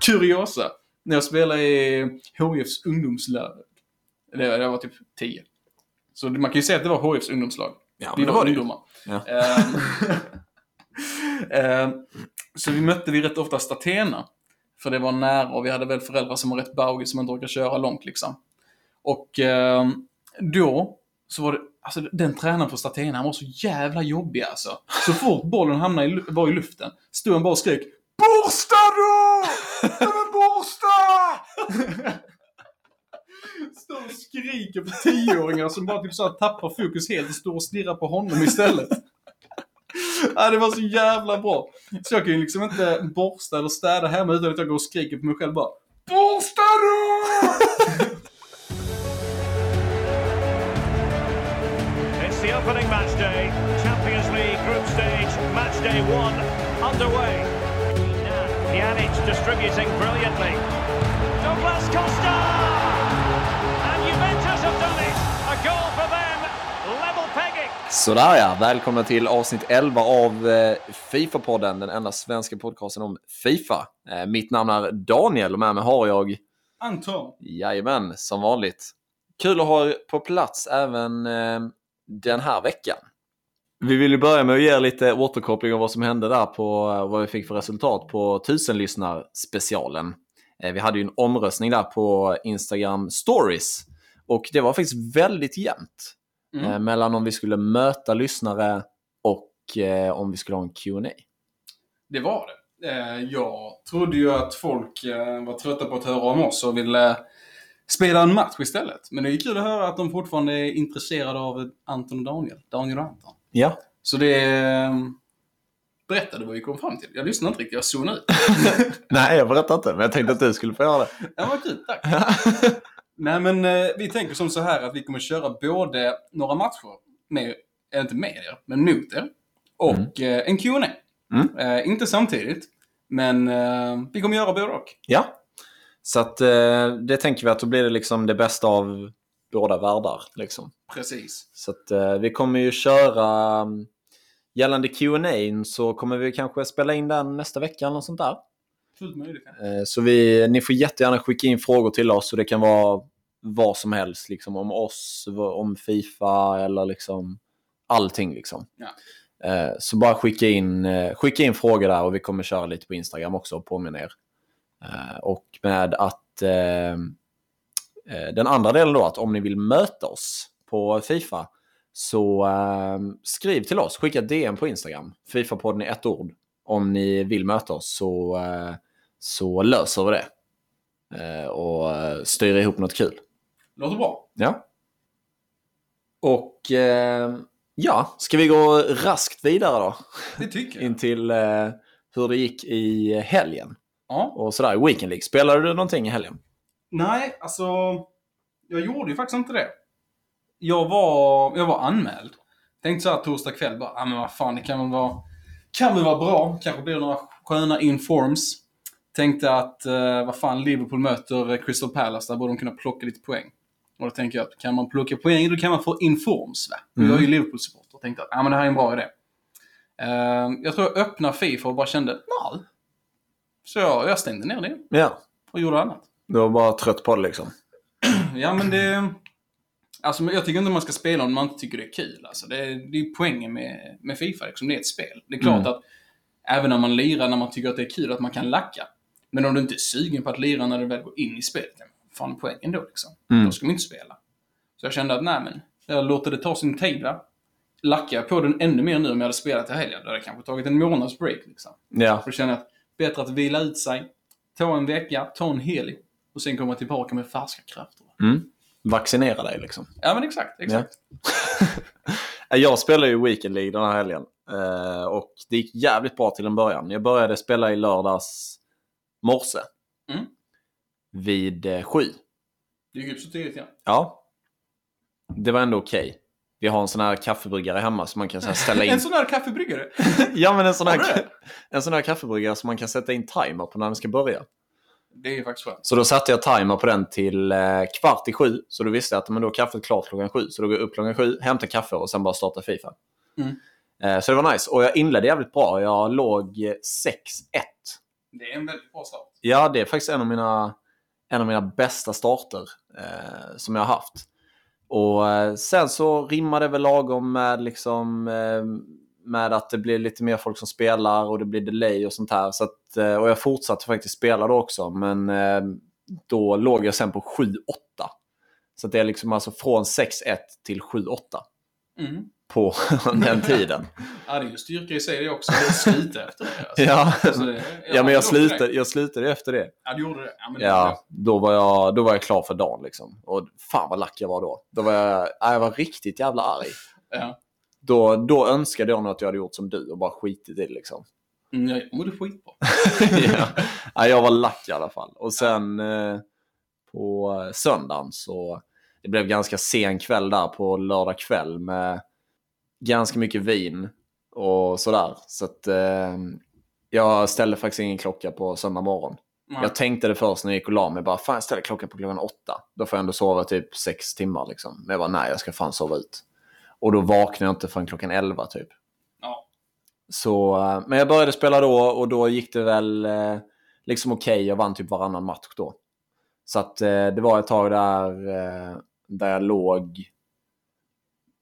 Kuriosa. När jag spelade i HIFs ungdomslag. Det, jag var typ 10. Så man kan ju säga att det var HIFs ungdomslag. Ja, vi det var, var det ungdomar. Ja. Ehm, så vi mötte vi rätt ofta Statena. För det var nära och vi hade väl föräldrar som var rätt baugiga som inte orkade köra långt liksom. Och ehm, då så var det, alltså den tränaren på Statena, han var så jävla jobbig alltså. Så fort bollen hamnade i, var i luften, stod han bara och skrek Borsta då! Ja, men borsta! Står och skriker på tioåringar som bara typ så här tappar fokus helt och står och stirrar på honom istället. Ja, det var så jävla bra. Så jag kan ju liksom inte borsta eller städa hemma utan att jag går och skriker på mig själv bara Borsta då! It's the opening match day. Champions League group stage, match day one underway. Pjanic distributing brilliantly. Douglas Costa! And Juventus have done it. A goal for them. Level pegging. Sådär ja, välkomna till avsnitt 11 av eh, Fifa-podden, den enda svenska podcasten om Fifa. Eh, mitt namn är Daniel och med mig har jag, Anton. jajamän, som vanligt. Kul att ha er på plats även eh, den här veckan. Vi vill ju börja med att ge lite återkoppling om vad som hände där på eh, vad vi fick för resultat på 1000 lyssnar specialen. Eh, vi hade ju en omröstning där på Instagram stories och det var faktiskt väldigt jämnt. Mm. Eh, mellan om vi skulle möta lyssnare och om vi skulle ha en Q&A. Det var det. Jag trodde ju att folk var trötta på att höra om oss och ville spela en match istället. Men det är kul att höra att de fortfarande är intresserade av Anton och Daniel. Daniel och Anton. Ja. Så det eh, berättade vad vi kom fram till. Jag lyssnade inte riktigt, jag zonade ut. Nej, jag berättar inte, men jag tänkte att du skulle få göra det. Det var kul, tack. Nej men eh, vi tänker som så här att vi kommer köra både några matcher med, eller inte med er, men mot er. Och eh, en Q&A. Mm. Eh, inte samtidigt, men eh, vi kommer göra både och. ja. Så att, eh, det tänker vi att då blir det liksom det bästa av båda världar. Liksom. Precis. Så att, eh, vi kommer ju köra um, gällande Q&A så kommer vi kanske spela in den nästa vecka eller något sånt där. Fullt möjligt. Ja. Eh, Så vi, ni får jättegärna skicka in frågor till oss och det kan vara vad som helst. Liksom, om oss, om Fifa eller liksom allting. Liksom. Ja. Eh, Så bara skicka in, skicka in frågor där och vi kommer köra lite på Instagram också och påminna er. Och med att den andra delen då, att om ni vill möta oss på Fifa så eh, skriv till oss, skicka DM på Instagram. Fifa-podden i ett ord. Om ni vill möta oss så, eh, så löser vi det. Eh, och eh, styr ihop något kul. Låter bra. Ja. Och eh, ja, ska vi gå raskt vidare då? Det tycker jag. In till eh, hur det gick i helgen. Ja. Och sådär, Weekend League. Spelade du någonting i helgen? Nej, alltså. Jag gjorde ju faktiskt inte det. Jag var, jag var anmäld. Tänkte så här torsdag kväll bara, ah, men vad fan, det kan väl vara, kan väl vara bra. Kanske blir det några sköna informs. Tänkte att, eh, vad fan, Liverpool möter Crystal Palace, där borde de kunna plocka lite poäng. Och då tänker jag att kan man plocka poäng, då kan man få informs va? Och Jag är ju Liverpool-supporter och tänkte att, ah, men det här är en bra idé. Eh, jag tror jag öppnade Fifa och bara kände, nej. Så jag, jag stängde ner det Ja. och gjorde annat. Du var bara trött på det liksom? Ja, men det... Alltså, jag tycker inte man ska spela om man inte tycker det är kul. Alltså, det, är, det är poängen med, med Fifa, liksom. det är ett spel. Det är klart Mm. att även om man lirar när man tycker att det är kul, att man kan lacka. Men om du inte är sugen på att lira när du väl går in i spelet, fan poängen då liksom? Mm. Då ska man inte spela. Så jag kände att, nej men, jag låter det ta sin tid va. Lackar jag på den ännu mer nu om jag hade spelat i helgen, då hade jag kanske tagit en månads break liksom. Ja. Känner jag att bättre att vila ut sig, ta en vecka, ta en helg och sen komma tillbaka med färska krafter. Mm. Vaccinera dig liksom. Ja men exakt, exakt. Jag spelade ju Weekend League den här helgen. Eh, och det gick jävligt bra till en början. Jag började spela i lördags morse. Mm. Vid eh, sju. Det gick upp så tidigt ja. Ja. Det var ändå okej. Vi har en sån här kaffebryggare hemma som man kan så ställa in. En sån här kaffebryggare. ja, men en sån, här, en sån här kaffebryggare som man kan sätta in timer på när den ska börja. Det är faktiskt skönt. Så då satte jag timer på den till eh, kvart i sju. Så då visste jag att men då är kaffet klart klockan sju. Så då går jag upp klockan sju, hämtar kaffe och sen bara starta Fifa. Mm. Eh, så det var nice. Och jag inledde jävligt bra. Jag låg eh, 6-1 Det är en väldigt bra start. Ja, det är faktiskt en av mina, en av mina bästa starter eh, som jag har haft. Och eh, sen så rimmar det väl lagom med, liksom, eh, med att det blir lite mer folk som spelar och det blir delay och sånt här. Så att, eh, och jag fortsatte faktiskt spela då också, men eh, då låg jag sen på 7-8. Så det är liksom alltså från 6-1 till 7-8 Mm. på den tiden. Ja, det är ju styrka i sig det också. Det sluta efter det. Alltså. ja, Så det- ja, men jag slutade, jag slutade efter det. Ja, du gjorde det. Ja, det Ja, då var, jag, då var jag klar för dagen liksom. Och fan vad lack jag var då. Då var jag, ja, jag var riktigt jävla arg. Ja. Då, då önskade jag nog att jag hade gjort som du och bara skitit i det liksom. Mm, jag mådde skitbra. ja. ja, jag var lack i alla fall. Och sen eh, på söndagen så det blev ganska sen kväll där på lördag kväll med ganska mycket vin och sådär. Så att eh, jag ställde faktiskt ingen klocka på söndag morgon. Nej. Jag tänkte det först när jag gick och la mig. Bara, fan jag ställer klockan på klockan åtta. Då får jag ändå sova typ sex timmar liksom. Men jag bara, nej jag ska fan sova ut. Och då vaknade jag inte förrän klockan elva typ. Ja. Så, eh, men jag började spela då och då gick det väl eh, liksom okej. Jag vann typ varannan match då. Så att eh, det var ett tag där, eh, där jag låg...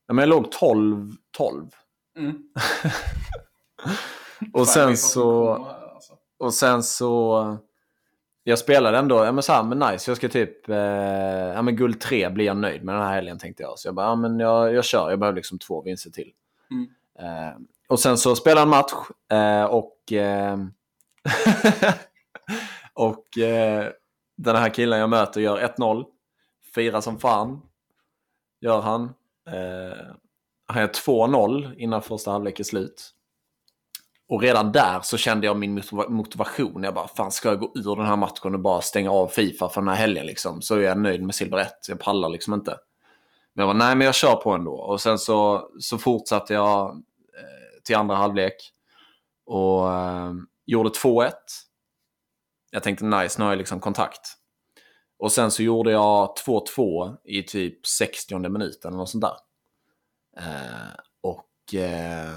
Ja, men jag låg 12-12. Mm. Och Fan, sen så... alltså. Och sen så... Jag spelade ändå, ja men så här, men nice, jag ska typ, eh, ja men guld 3 blir jag nöjd med den här helgen tänkte jag. Så jag bara, ja men jag, jag kör, jag behöver liksom två vinster till. Mm. Eh, och sen så spelade jag en match eh, och... Eh, och eh, den här killen jag möter gör 1-0. Firar som fan. Gör han. Eh, han gör 2-0 innan första halvlek är slut. Och redan där så kände jag min motivation. Jag bara, fan ska jag gå ur den här matchen och bara stänga av Fifa för den här helgen liksom. Så är jag nöjd med silver 1. Jag pallar liksom inte. Men jag var nej men jag kör på ändå. Och sen så, så fortsatte jag eh, till andra halvlek. Och eh, gjorde 2-1. Jag tänkte nice, nu har jag liksom kontakt. Och sen så gjorde jag 2-2 i typ 60 minuten eller något sånt där. Eh, och, eh,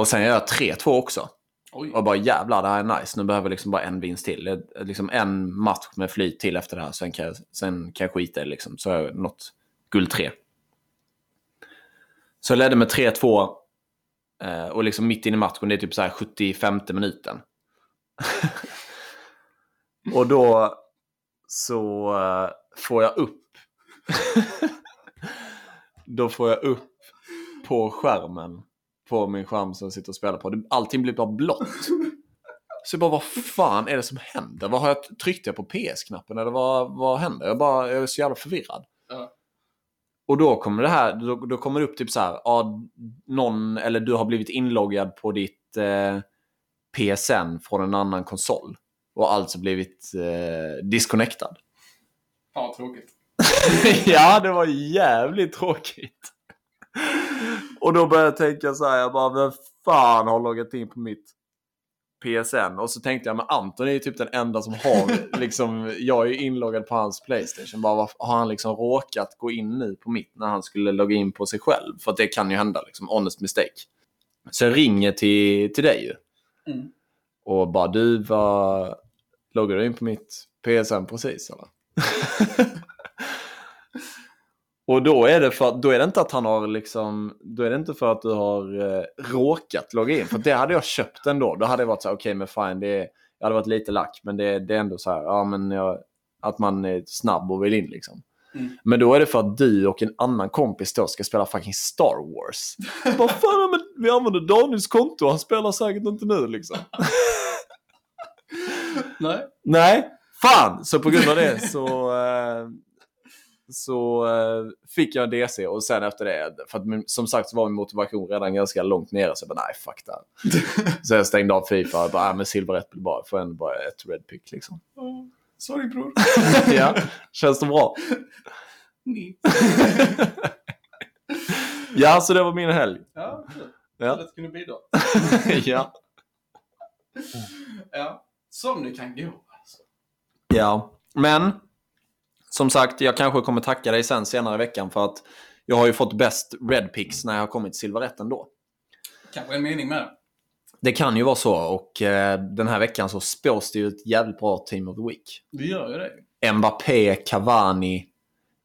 och sen gör jag 3-2 också. Oj. Och bara jävlar, det här är nice. Nu behöver jag liksom bara en vinst till. Liksom en match med flyt till efter det här. Sen kan jag, sen kan jag skita i det. Liksom. Så har jag nått guld 3. Så jag ledde med 3-2. Eh, och liksom mitt in i matchen, det är typ så här 75 minuten. och då så eh, får jag upp. då får jag upp på skärmen. På min skärm som jag sitter och spelar på. Allting blir bara blått. Så jag bara, vad fan är det som händer? Vad har jag tryckt jag på PS-knappen eller vad, vad händer? Jag, bara, jag är så jävla förvirrad. Ja. Och då kommer det här, då, då kommer det upp typ så här, ja, någon, eller du har blivit inloggad på ditt eh, PSN från en annan konsol. Och alltså blivit eh, disconnectad. Fan vad tråkigt. ja, det var jävligt tråkigt. Och då började jag tänka så här, jag bara, vem fan har loggat in på mitt PSN? Och så tänkte jag, men Anton är ju typ den enda som har, liksom, jag är ju inloggad på hans Playstation. Bara, vad- har han liksom råkat gå in nu på mitt när han skulle logga in på sig själv? För att det kan ju hända, liksom, honest mistake. Så jag ringer till, till dig ju. Mm. Och bara, du var, loggar du in på mitt PSN precis eller? Och då är, det för, då är det inte att han har liksom, då är det inte för att du har eh, råkat logga in. För det hade jag köpt ändå. Då hade jag varit så här, okej men fine, det är, jag hade varit lite lack. Men det, det är ändå så här, ja men jag, att man är snabb och vill in liksom. Mm. Men då är det för att du och en annan kompis då ska spela fucking Star Wars. Vad fan, men vi använder Daniels konto, han spelar säkert inte nu liksom. Nej. Nej, fan! Så på grund av det så, eh, så eh, fick jag en DC och sen efter det, för att som sagt så var min motivation redan ganska långt nere så jag bara nej fuck här. Så jag stängde av Fifa och bara, nej men silver 1 blir bara, får ändå bara ett red pick liksom. Oh, sorry bror. ja, känns det bra? Ni. Ja, så det var min helg. Ja, kul. Ja. Kul att kunna bidra. ja. Ja. Som det kan gå. Alltså. ja, men som sagt, jag kanske kommer tacka dig sen senare i veckan för att jag har ju fått bäst red picks när jag har kommit till silver 1 ändå. Kanske en mening med det. Det kan ju vara så och eh, den här veckan så spås det ju ett jävligt bra Team of the Week. Vi gör ju det. Mbappé, Cavani,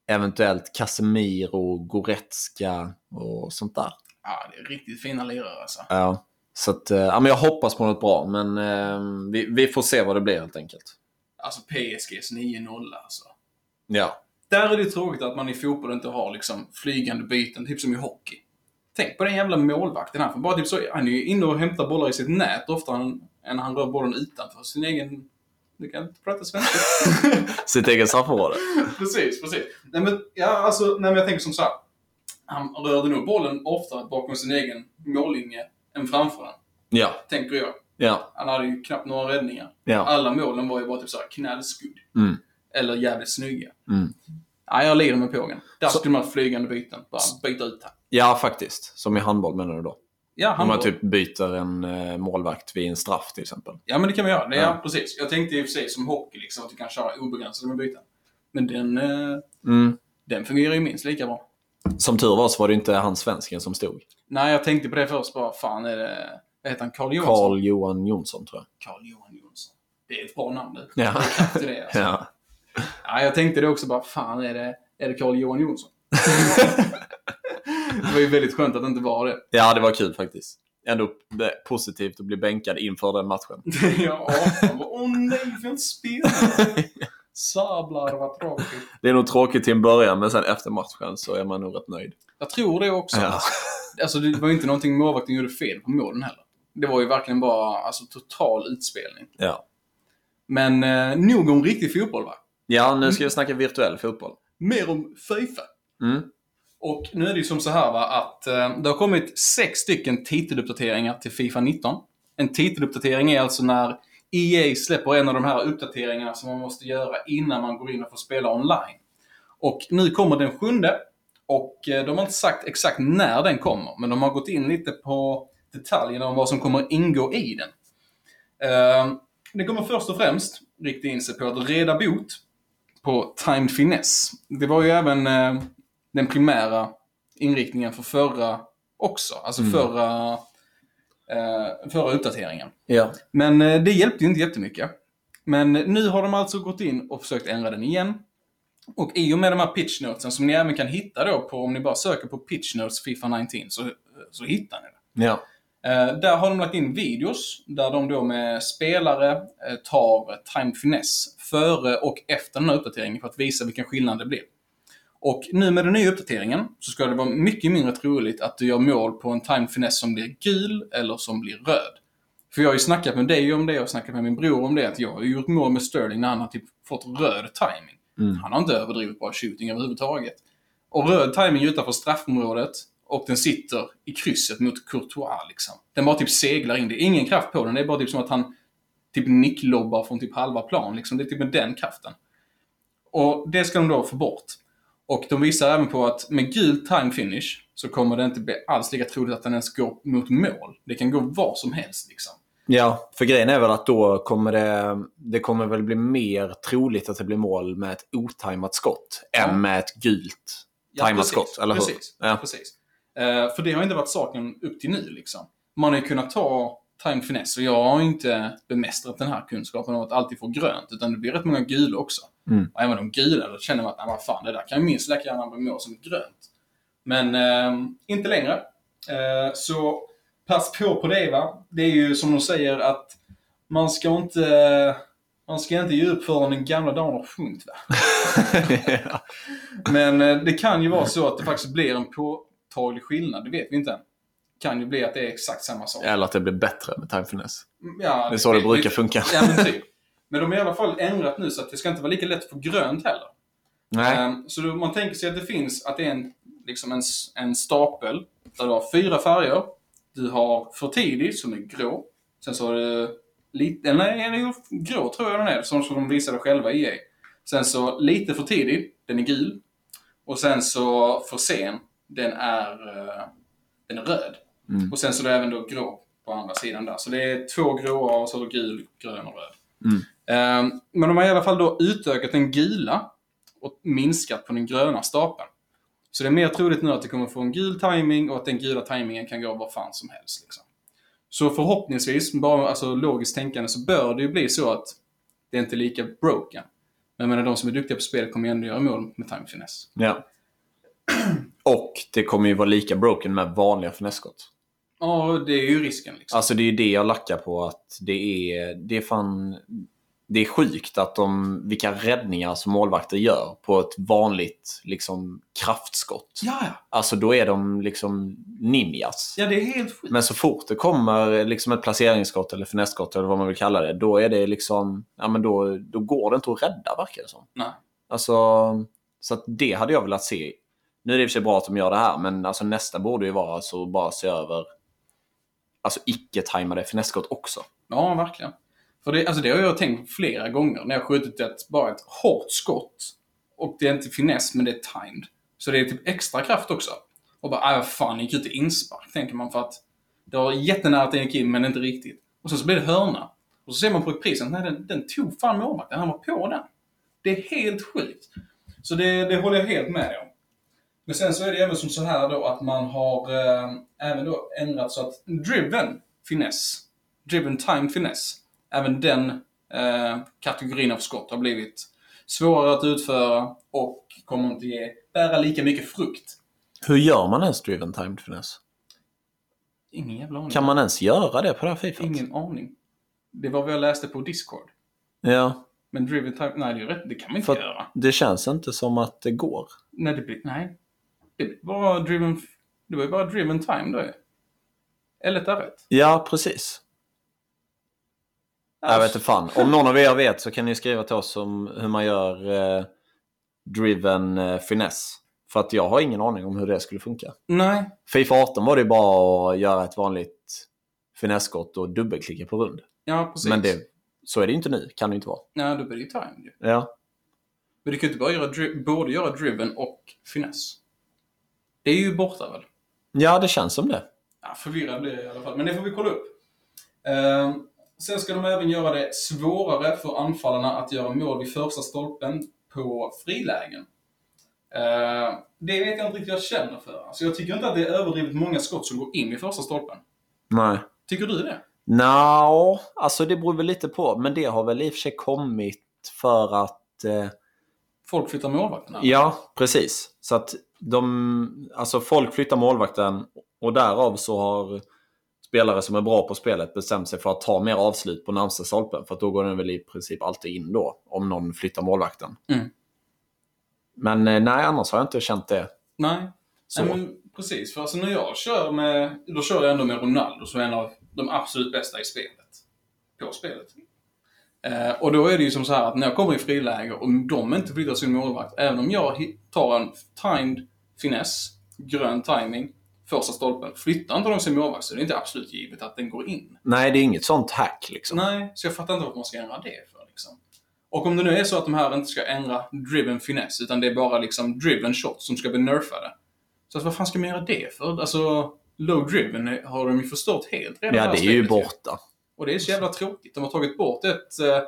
eventuellt Casemiro, Goretzka och sånt där. Ja, det är riktigt fina lirare alltså. Ja. Så att, eh, ja, men jag hoppas på något bra, men eh, vi, vi får se vad det blir helt enkelt. Alltså PSGs 9-0 alltså. Ja. Där är det tråkigt att man i fotboll inte har liksom flygande byten, typ som i hockey. Tänk på den jävla målvakten här. För bara typ så, han är ju inne och hämtar bollar i sitt nät oftare än, än han rör bollen utanför sin egen... Du kan inte prata svenska. Sitt eget straffområde. precis, precis. Nej men, ja, alltså, nej, men jag tänker som så här. Han rörde nog bollen oftare bakom sin egen mållinje än framför den. Ja. Tänker jag. Ja. Han hade ju knappt några räddningar. Ja. Alla målen var ju bara typ så här knallskudd. Mm. Eller jävligt snygga. Mm. Ja, jag lider med pågen. Där Så- skulle man ha flygande byten. Bara byta ut här. ja, faktiskt. Som i handboll menar du då? Ja, Om han man typ byter en eh, målvakt vid en straff till exempel. ja, men det kan man göra. Det, ja. Ja. precis. Jag tänkte i och för sig som hockey, liksom, att du kan köra obegränsade med byten. Men den, eh, Mm. den fungerar ju minst lika bra. Som tur var så var det inte han svensken som stod. Nej, jag tänkte på det först. Bara, fan är det... Vad heter han? Carl Johansson? Carl Johan Jonsson tror jag. Carl Johan Jonsson. Det är ett bra namn du. Ja. Till det, alltså. Ja. Ja, jag tänkte det också bara, fan är det, är det Carl Johan Jonsson? det var ju väldigt skönt att det inte var det. ja, det var kul faktiskt. Ändå positivt att bli bänkad inför den matchen. ja, han bara, åh nej, får inte spela? Sablar, vad tråkigt. Det är nog tråkigt till en början, men sen efter matchen så är man nog rätt nöjd. Jag tror det också. Ja. Alltså, det var ju inte någonting målvakten gjorde fel på målen heller. Det var ju verkligen bara alltså, total utspelning. Ja, Men eh, nog om riktig fotboll va? Ja nu ska vi snacka virtuell fotboll. Mer om Fifa. Mm. Och nu är det ju som så här va, att eh, det har kommit sex stycken titeluppdateringar till Fifa 19. En titeluppdatering är alltså när EA släpper en av de här uppdateringarna som man måste göra innan man går in och får spela online. Och nu kommer den sjunde. Och eh, de har inte sagt exakt när den kommer, men de har gått in lite på detaljerna om vad som kommer ingå i den. Eh, det kommer först och främst rikta in sig på att reda bot på timed finesse. Det var ju även eh, den primära inriktningen för förra också. Alltså förra, eh, förra uppdateringen. Ja. Men eh, det hjälpte ju inte jättemycket. Men nu har de alltså gått in och försökt ändra den igen. Och i och med de här pitch notesen som ni även kan hitta då på, om ni bara söker på pitch notes Fifa 19 så, så hittar ni det. Ja. Eh, där har de lagt in videos där de då med spelare eh, tar timed finesse före och efter den här uppdateringen för att visa vilken skillnad det blir. Och nu med den nya uppdateringen så ska det vara mycket mindre troligt att du gör mål på en timed finesse som blir gul eller som blir röd. För jag har ju snackat med dig om det och snackat med min bror om det att jag har ju gjort mål med Sterling när han har typ fått röd timing. Mm. Han har inte överdrivet bra shooting överhuvudtaget. Och röd timing utanför straffområdet och den sitter i krysset mot Courtois liksom. Den bara typ seglar in. Det är ingen kraft på den. Det är bara typ som att han typ nicklobbar från typ halva plan liksom. Det är typ med den kraften. Och det ska de då få bort. Och de visar även på att med gul time finish så kommer det inte bli alls lika troligt att den ens går mot mål. Det kan gå var som helst liksom. Ja, för grejen är väl att då kommer det, det kommer väl bli mer troligt att det blir mål med ett otajmat skott Ja. än med ett gult Ja, tajmat precis, skott, eller hur? Precis. Ja. precis. Eh, för det har inte varit saken upp till nu liksom. Man har ju kunnat ta time finesse och jag har inte bemästrat den här kunskapen om att alltid få grönt utan det blir rätt många gula också. Mm. Och även de gula, då känner man att vad fan, det där kan ju minst lika gärna bli mål som ett grönt. Men eh, inte längre. Eh, så pass på på det va. Det är ju som de säger att man ska inte man ska inte ge upp förrän den gamla dagen har sjunkit va. Men eh, det kan ju vara så att det faktiskt blir en påtaglig skillnad. Det vet vi inte än. Det kan ju bli att det är exakt samma sak. Eller att det blir bättre med time finesse. Ja, Det är så det vet- brukar funka. Ja, men typ. Men de har i alla fall ändrat nu så att det ska inte vara lika lätt att få grönt heller. Nej. Ehm, Så då, man tänker sig att det finns, att det är en, liksom en, en stapel där du har fyra färger. Du har för tidig som är grå. Sen så har du lite, nej, den är ju grå tror jag den är, som som de visade själva i EA. Sen så lite för tidig, den är gul. Och sen så för sen, den är, eh, den är röd. Mm. Och sen så är det även då grå på andra sidan där. Så det är två gråa och så är det gul, grön och röd. Mm. Ehm, men de har i alla fall då utökat den gula och minskat på den gröna stapeln. Så det är mer troligt nu att det kommer få en gul timing och att den gula timingen kan gå var fan som helst. Liksom. Så förhoppningsvis, bara alltså logiskt tänkande, så bör det ju bli så att det är inte är lika broken. Men jag menar, de som är duktiga på spel kommer ändå göra mål med time finess. Ja. Och det kommer ju vara lika broken med vanliga finessskott. Ja, det är ju risken liksom. Alltså det är ju det jag lackar på. att Det är, det är fan... Det är sjukt att de, vilka räddningar som målvakter gör på ett vanligt liksom, kraftskott. ja, ja. Alltså då är de liksom ninjas. Ja, det är helt sjukt. Men så fort det kommer liksom ett placeringsskott eller finessskott eller vad man vill kalla det, då är det liksom, ja men då, då går det inte att rädda verkar det som. Nej. Alltså, så att det hade jag velat se. Nu är det i och för sig bra att de gör det här, men alltså nästa borde ju vara alltså bara se över alltså icke-tajmade finessskott också. Ja, verkligen. För det, alltså det har jag tänkt flera gånger när jag skjutit ett, bara ett hårt skott. Och det är inte finess, men det är timed. Så det är typ extra kraft också. Och bara, aj vad fan, gick ut i inspark, tänker man för att det var jättenära att den gick in, men inte riktigt. Och sen så blir det hörna. Och så ser man på reprisen, nej den, den tog fan målvakten, han var på den. Det är helt sjukt. Så det, det håller jag helt med dig om. Men sen så är det även som så här då att man har eh, även då ändrat så att driven finess, driven timed finess, även den eh, kategorin av skott har blivit svårare att utföra och kommer inte ge, bära lika mycket frukt. Hur gör man ens driven timed finess? Ingen jävla aning. Kan man ens göra det på det här Fifa? Ingen aning. Det var vad jag läste på Discord. Ja, Men driven time, nej det är rätt, det kan man inte För göra. det känns inte som att det går. Nej, det blir, nej. Det bara driven, det var ju bara driven time då ju. Eller ett rätt. Ja, precis. Jag vet inte fan. Om någon av er vet så kan ni skriva till oss om hur man gör eh, driven eh, finess. För att jag har ingen aning om hur det skulle funka. Nej, Fifa 18 var det ju bara att göra ett vanligt finessskott och dubbelklicka på rund. ja precis. Men det, så är det ju inte nu. Kan det inte vara. Nej, då blir det ju time ju. Ja. Men du kan ju inte bara göra, både göra driven och finess. Det är ju borta väl? ja, det känns som det. Ja, förvirrad blir jag i alla fall. Men det får vi kolla upp. Ehm, sen ska de även göra det svårare för anfallarna att göra mål vid första stolpen på frilägen. Ehm, det vet jag inte riktigt vad jag känner för. Alltså jag tycker inte att det är överdrivet många skott som går in i första stolpen. Nej. Tycker du det? Nå, alltså det beror väl lite på. Men det har väl i och för sig kommit för att... Eh, Folk flyttar målvakterna? ja, precis. Så att de... Alltså folk flyttar målvakten och därav så har spelare som är bra på spelet bestämt sig för att ta mer avslut på närmsta stolpen. För att då går den väl i princip alltid in då, om någon flyttar målvakten. Mm. Men eh, nej, annars har jag inte känt det. Nej. Nej, men precis. För alltså när jag kör med... Då kör jag ändå med Ronaldo som är en av de absolut bästa i spelet. På spelet. Eh, och då är det ju som så här att när jag kommer i friläge och de inte flyttar sin målvakt, även om jag tar en timed finess, grön timing, första stolpen, flyttar inte de sin målvakt så det är inte absolut givet att den går in. Nej, det är inget sånt hack liksom. Nej, så jag fattar inte varför man ska ändra det för liksom. Och om det nu är så att de här inte ska ändra driven finess, utan det är bara liksom driven shots som ska bli nerfade. Så att, vad fan ska man göra det för? Alltså, low driven har de ju förstört helt redan Ja, det är ju borta. Och det är så jävla tråkigt. De har tagit bort ett, eh,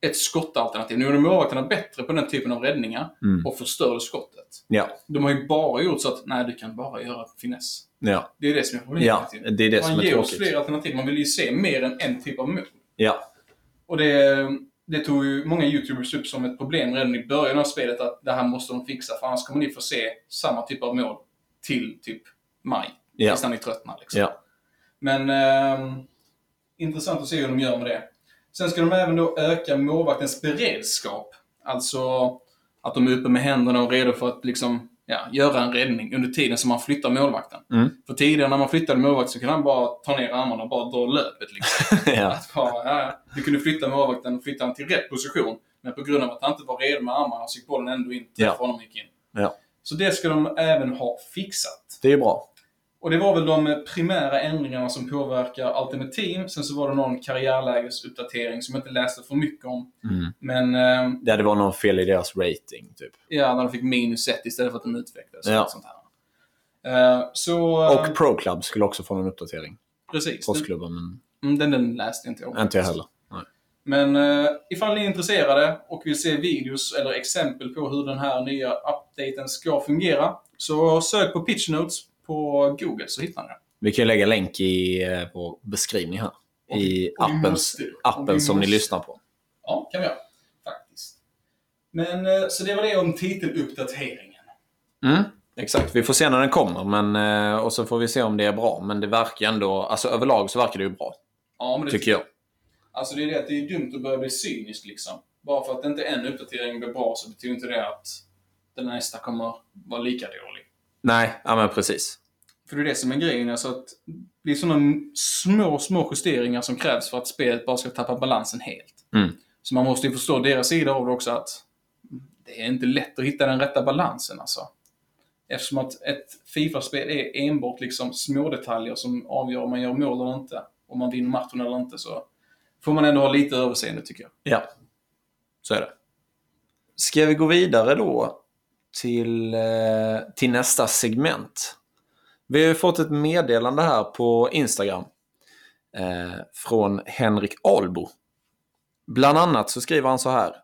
ett skottalternativ. Nu är de målvakterna bättre på den typen av räddningar Mm. och förstörde skottet. Ja, De har ju bara gjort så att, nej, du kan bara göra finess. ja. Det är det som är problemet. Ja, det är det Man som ger oss fler alternativ. Man vill ju se mer än en typ av mål. Ja, Och det, det tog ju många YouTubers upp som ett problem redan i början av spelet att det här måste de fixa för annars kommer ni få se samma typ av mål till typ maj. Ja. Tills när ni tröttnar liksom. ja. Men ehm, intressant att se hur de gör med det. Sen ska de även då öka målvaktens beredskap. Alltså att de är uppe med händerna och redo för att liksom, ja, göra en räddning under tiden som man flyttar målvakten. Mm. För tidigare när man flyttade målvakt så kunde han bara ta ner armarna och bara dra löpet. Liksom. ja. Att bara, ja. Du kunde flytta målvakten och flytta honom till rätt position. Men på grund av att han inte var redo med armarna så gick bollen ändå in Ja. honom gick in. Ja. Så det ska de även ha fixat. Det är bra. Och det var väl de primära ändringarna som påverkar Ultimate Team. Sen så var det någon karriärlägesuppdatering som jag inte läste för mycket om. Mm. Men eh, Ja, det var någon fel i deras rating, typ. ja, när de fick minus 1 istället för att de utvecklades. Ja. Och sånt här. Eh, så... eh, Och Pro Club skulle också få en uppdatering. precis. Postklubben, men Den, den, den läste inte jag. inte jag heller. Nej. Men eh, ifall ni är intresserade och vill se videos eller exempel på hur den här nya updaten ska fungera, så sök på Pitch Notes på Google så hittar ni det. Vi kan lägga länk i eh, vår beskrivning här. Och I och appens, appen som ni lyssnar på. Ja, kan vi göra. Faktiskt. Men, eh, så det var det om titeluppdateringen. Mm, exakt, vi får se när den kommer. Men, eh, och så får vi se om det är bra. Men det verkar ändå, alltså överlag så verkar det ju bra. Ja, men det Tycker jag. Alltså det är det att det är dumt att börja bli cynisk liksom. Bara för att inte en uppdatering blir bra så betyder inte det att den nästa kommer vara lika dålig. Nej, ja men precis. För det är det som är grejen, alltså att det är sådana små, små justeringar som krävs för att spelet bara ska tappa balansen helt. Mm. Så man måste ju förstå deras sida av det också att det är inte lätt att hitta den rätta balansen alltså. Eftersom att ett Fifa-spel är enbart liksom små detaljer som avgör om man gör mål eller inte. Om man vinner matchen eller inte så får man ändå ha lite överseende tycker jag. Ja, så är det. Ska vi gå vidare då till, eh, till nästa segment? Vi har ju fått ett meddelande här på Instagram eh, från Henrik Albo. Bland annat så skriver han så här.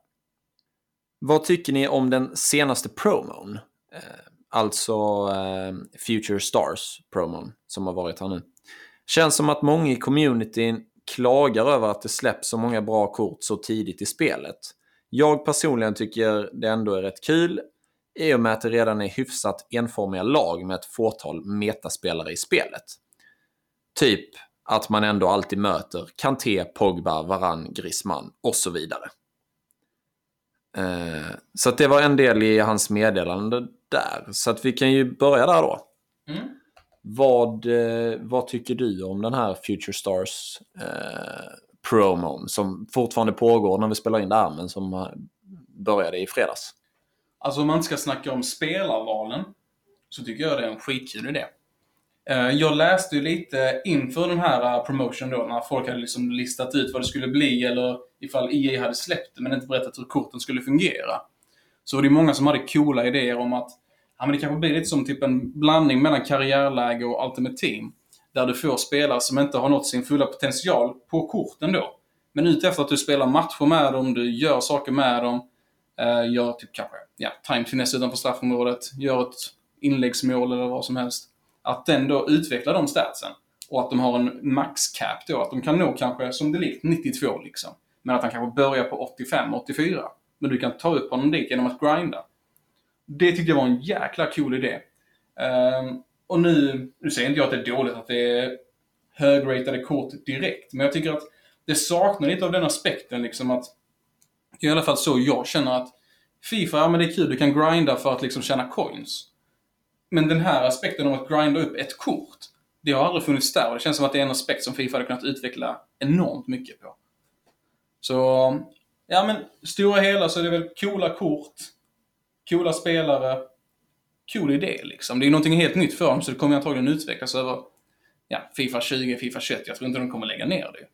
Vad tycker ni om den senaste promon? Eh, alltså eh, Future Stars promon som har varit här nu. Känns som att många i communityn klagar över att det släpps så många bra kort så tidigt i spelet. Jag personligen tycker det ändå är rätt kul i och med att det redan är hyfsat enformiga lag med ett fåtal metaspelare i spelet. Typ att man ändå alltid möter Kanté, Pogba, Varann, Griezmann och så vidare. Eh, så det var en del i hans meddelande där. Så att vi kan ju börja där då. Mm. Vad, eh, vad tycker du om den här Future Stars eh, promon som fortfarande pågår när vi spelar in det här men som eh, började i fredags? Alltså om man inte ska snacka om spelarvalen så tycker jag det är en skitkul idé. Eh, jag läste ju lite inför den här eh, promotion då, när folk hade liksom listat ut vad det skulle bli eller ifall EA hade släppt det men inte berättat hur korten skulle fungera. Så var det många som hade coola idéer om att ja, men det kanske blir lite som typ en blandning mellan karriärläge och Ultimate Team. Där du får spelare som inte har nått sin fulla potential på korten då. Men utefter att du spelar matcher med dem, du gör saker med dem, eh, gör typ kanske ja, time finess utanför straffområdet, gör ett inläggsmål eller vad som helst. Att den då utvecklar de statsen. Och att de har en max cap då, att de kan nå kanske som det likt 92 liksom. Men att han kanske börjar på 85, 84. Men du kan ta upp honom dit genom att grinda. Det tyckte jag var en jäkla cool idé. Um, och nu, nu säger inte jag att det är dåligt att det är högratade kort direkt, men jag tycker att det saknar lite av den aspekten liksom att det är i alla fall så jag känner att Fifa, ja men det är kul, du kan grinda för att liksom tjäna coins. Men den här aspekten om att grinda upp ett kort, det har aldrig funnits där och det känns som att det är en aspekt som Fifa hade kunnat utveckla enormt mycket på. Så, ja men stora hela så är det väl coola kort, coola spelare, cool idé liksom. Det är någonting helt nytt för dem så det kommer antagligen utvecklas över ja, Fifa 20, Fifa 21. Jag tror inte de kommer lägga ner det.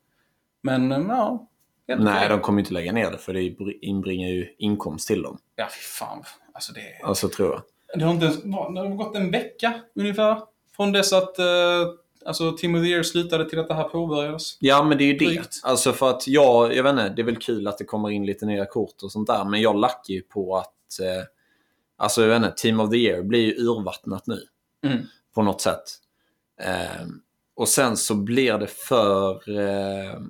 Men, eh, ja. Nej, de kommer inte lägga ner det för det inbringar ju inkomst till dem. Ja, fy fan. Alltså det... Alltså tror jag. Det har inte ens... Det har gått en vecka ungefär. Från dess att eh, alltså, Team of the Year slutade till att det här påbörjades. Ja, men det är ju det. Alltså för att jag, jag vet inte, det är väl kul att det kommer in lite nya kort och sånt där. Men jag lackar ju på att, eh, alltså jag vet inte, Team of the Year blir ju urvattnat nu. Mm. På något sätt. Eh, och sen så blir det för, eh,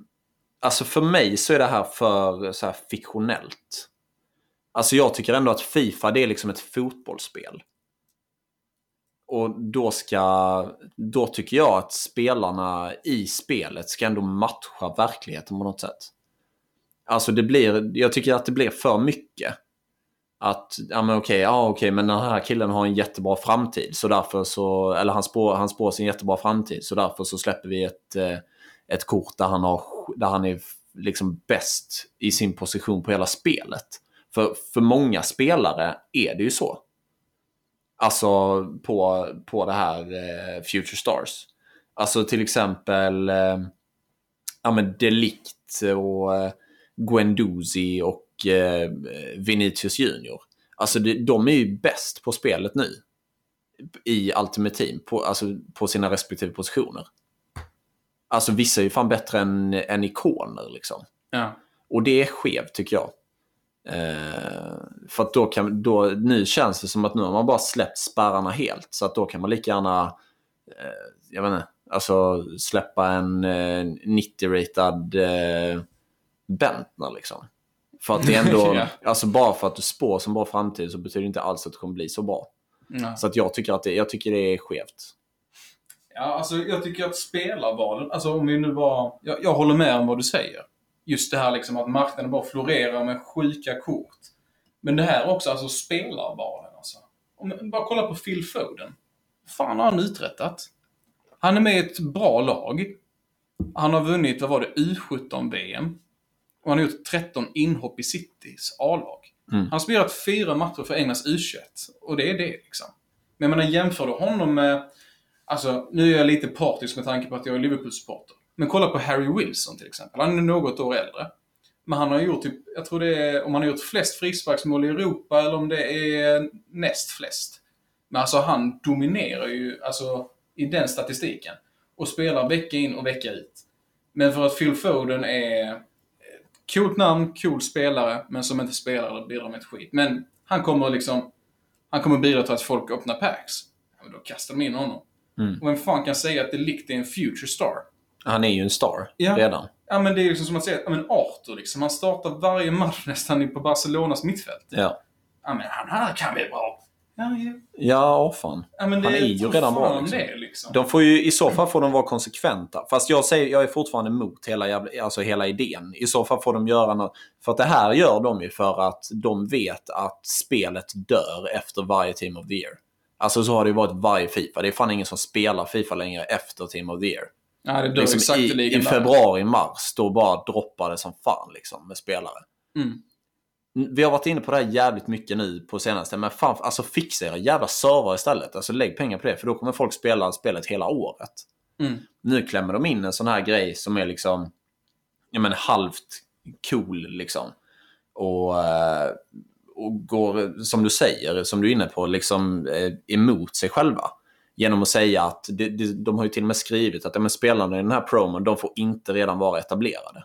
alltså för mig så är det här för så här fiktionellt. Alltså jag tycker ändå att Fifa det är liksom ett fotbollsspel. Och då ska, då tycker jag att spelarna i spelet ska ändå matcha verkligheten på något sätt. Alltså det blir, jag tycker att det blir för mycket. Att, ja men okej, ja okej, men den här killen har en jättebra framtid. Så därför så, eller han spår, han spår sin jättebra framtid. Så därför så släpper vi ett, eh, ett kort där han, har, där han är liksom bäst i sin position på hela spelet. För, för många spelare är det ju så. Alltså på, på det här eh, Future Stars. Alltså till exempel eh, ja, men Delict och eh, Guendouzi och eh, Vinicius Junior. Alltså det, de är ju bäst på spelet nu. I Ultimate Team, på, alltså på sina respektive positioner. Alltså vissa är ju fan bättre än, än ikoner liksom. Ja. Och det är skevt tycker jag. Eh, för att då kan, då, nu känns det som att nu har man bara släppt spärrarna helt. Så att då kan man lika gärna, eh, jag vet inte, Alltså släppa en eh, 90-ratad eh, Bentner liksom. För att det ändå, Ja. alltså bara för att du spår som bra framtid så betyder det inte alls att det kommer bli så bra. Ja. Så att jag tycker att det, jag tycker det är skevt. Ja, alltså jag tycker att spelarvalen, alltså om vi nu bara... Jag, jag håller med om vad du säger. Just det här liksom att marknaden bara florerar med sjuka kort. Men det här också, alltså spelarvalen alltså. Om bara kolla på Phil Foden. Fan har han uträttat? Han är med i ett bra lag. Han har vunnit, vad var det, U17-VM. Och han har gjort 13 inhopp i Citys A-lag. Mm. Han har spelat fyra matcher för Englands U21. Och det är det liksom. Men jag menar, jämför du honom med... Alltså, nu är jag lite partisk med tanke på att jag är Liverpool-supporter. Men kolla på Harry Wilson till exempel. Han är något år äldre. Men han har gjort typ, jag tror det är, om han har gjort flest frisparksmål i Europa eller om det är näst flest. Men alltså han dominerar ju alltså i den statistiken. Och spelar vecka in och vecka ut. Men för att Phil Foden är eh, coolt namn, cool spelare, men som inte spelar eller bidrar med ett skit. Men han kommer liksom, han kommer bidra till att folk öppnar packs. Ja, men då kastar de in honom. Mm. Och vem fan kan säga att det likt är en future star? Han är ju en star Ja. redan. Ja men det är liksom som att säga, ja men Arthur liksom, han startar varje match nästan på Barcelonas mittfält. Ja, Ja men han här kan bli bra. Ja, ja. ja fan. ja men det Han är ju redan bra, liksom. det liksom. De får ju, I så fall får de vara konsekventa. Fast jag, säger, jag är fortfarande emot hela, jävla, alltså hela idén. I så fall får de göra något. För att det här gör de ju för att de vet att spelet dör efter varje Team of the Year. Alltså så har det ju varit varje Fifa. Det är fan ingen som spelar Fifa längre efter Team of the Year. Ja, det Liksom, I sakteligen I där. februari, mars, då bara droppar det som fan liksom med spelare. Mm. Vi har varit inne på det här jävligt mycket nu på senaste, men fan, alltså fixa era jävla server istället. Alltså lägg pengar på det, för då kommer folk spela spelet hela året. Mm. Nu klämmer de in en sån här grej som är liksom, jag menar halvt cool liksom. Och, eh, och går, som du säger, som du är inne på, liksom eh, emot sig själva. Genom att säga att, de, de, de har ju till och med skrivit att ja, spelarna i den här promon, de får inte redan vara etablerade.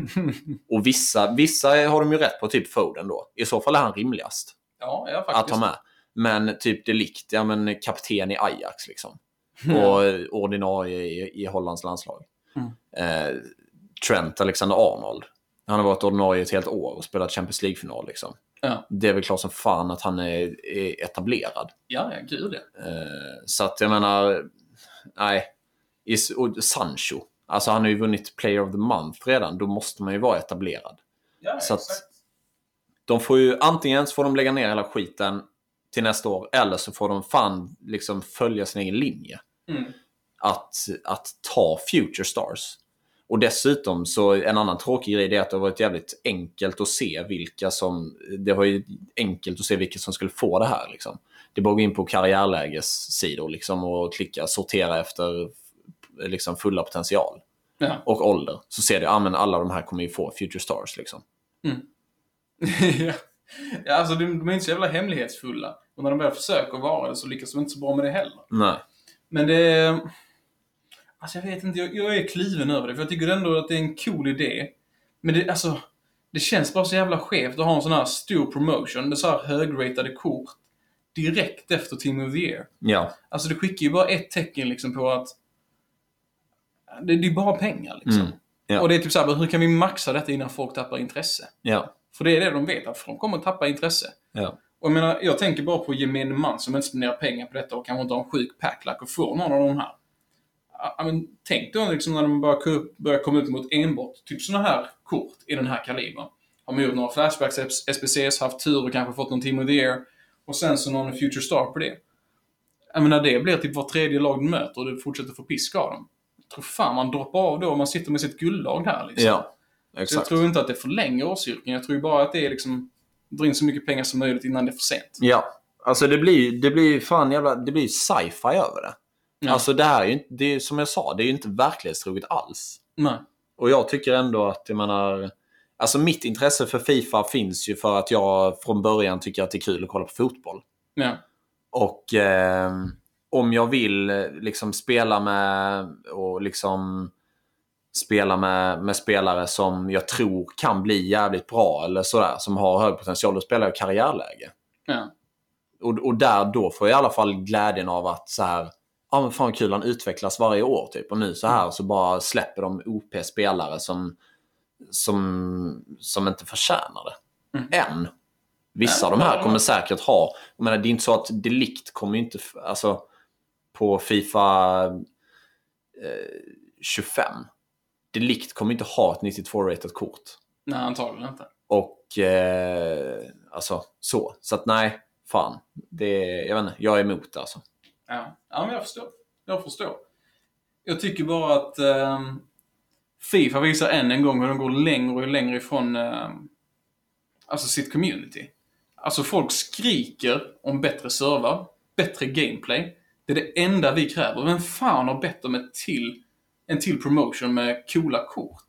Och vissa, vissa har de ju rätt på, typ Foden då. I så fall är han rimligast Ja, ja att ha med. Men typ Delikt, ja men kapten i Ajax liksom. Och ordinarie i, i Hollands landslag. Mm. Eh, Trent Alexander-Arnold. Han har varit ordinarie ett helt år och spelat Champions League-final liksom. Ja. Det är väl klart som fan att han är, är etablerad. Ja, ja, gud ja. Eh, så att jag menar, nej. Och Sancho. Alltså han har ju vunnit Player of the Month redan. Då måste man ju vara etablerad. ja Så att- exakt. De får ju antingen så får de lägga ner hela skiten till nästa år eller så får de fan liksom följa sin egen linje. Mm. Att, att ta future stars. Och dessutom så en annan tråkig grej är att det har varit jävligt enkelt att se vilka som... Det var ju enkelt att se vilka som skulle få det här. Liksom. Det är bara att gå in på karriärlägessidor liksom, och klicka sortera efter liksom, fulla potential Ja. och ålder. Så ser du att ah, men alla de här kommer ju få future stars. Liksom. ja. ja, alltså de, de är inte så jävla hemlighetsfulla. Och när de väl försöker vara det så lyckas de inte så bra med det heller. Nej. Men det är... Alltså jag vet inte, jag, jag är kliven över det. För jag tycker ändå att det är en cool idé. Men det, alltså, det känns bara så jävla skevt att ha en sån här stor promotion med så här högratade kort direkt efter Team of the Year. Ja. Alltså det skickar ju bara ett tecken liksom på att det, det är bara pengar liksom. Mm. Ja. Och det är typ såhär, hur kan vi maxa detta innan folk tappar intresse? Ja. För det är det de vet, att de kommer att tappa intresse. Ja. Och jag menar, jag tänker bara på gemene man som inte spenderar pengar på detta och kanske inte har en sjuk packlack och får någon av de här. Ja, men tänk då liksom när de börjar, ko- börjar komma ut mot enbart typ såna här kort i den här kalibern. Har man gjort några flashbacks, SPCs, haft tur och kanske fått någon Team of the Year och sen så någon Future Star på det. Jag menar, det blir typ var tredje lag du möter och du fortsätter få pisk av dem. Jag tror fan man droppar av då om man sitter med sitt guldlag här liksom. Ja. Så jag Exakt. tror inte att det förlänger årscirkeln. Jag tror ju bara att det är liksom dra in så mycket pengar som möjligt innan det är för sent. Ja. Alltså det blir det blir fan jävla... Det blir sci-fi över det. Ja. Alltså det här är ju inte... Det är, som jag sa, det är ju inte verklighetstroget alls. Nej. Och jag tycker ändå att, jag menar... Alltså mitt intresse för Fifa finns ju för att jag från början tycker att det är kul att kolla på fotboll. Ja. Och eh, om jag vill liksom spela med och liksom spela med, med spelare som jag tror kan bli jävligt bra eller sådär, som har hög potential, då spelar jag karriärläge. Ja. Och, och där då får jag i alla fall glädjen av att så här, ja men fan kul, han utvecklas varje år typ. Och nu så här så bara släpper de OP-spelare som, som, som inte förtjänar det. Mm. Än. Vissa av de här kommer säkert ha, jag menar det är inte så att Delict kommer inte, alltså på Fifa eh, 25. Delict kommer inte ha ett 92-rated kort. Nej, antagligen inte. Och eh, alltså så. Så att nej, fan. Det, jag vet inte, jag är emot det alltså. Ja, ja men jag förstår. Jag förstår. Jag tycker bara att ehm, Fifa visar än en gång hur de går längre och längre ifrån ehm, alltså sitt community. Alltså folk skriker om bättre servar, bättre gameplay. Det är det enda vi kräver. Vem fan har bett om ett till, en till promotion med coola kort?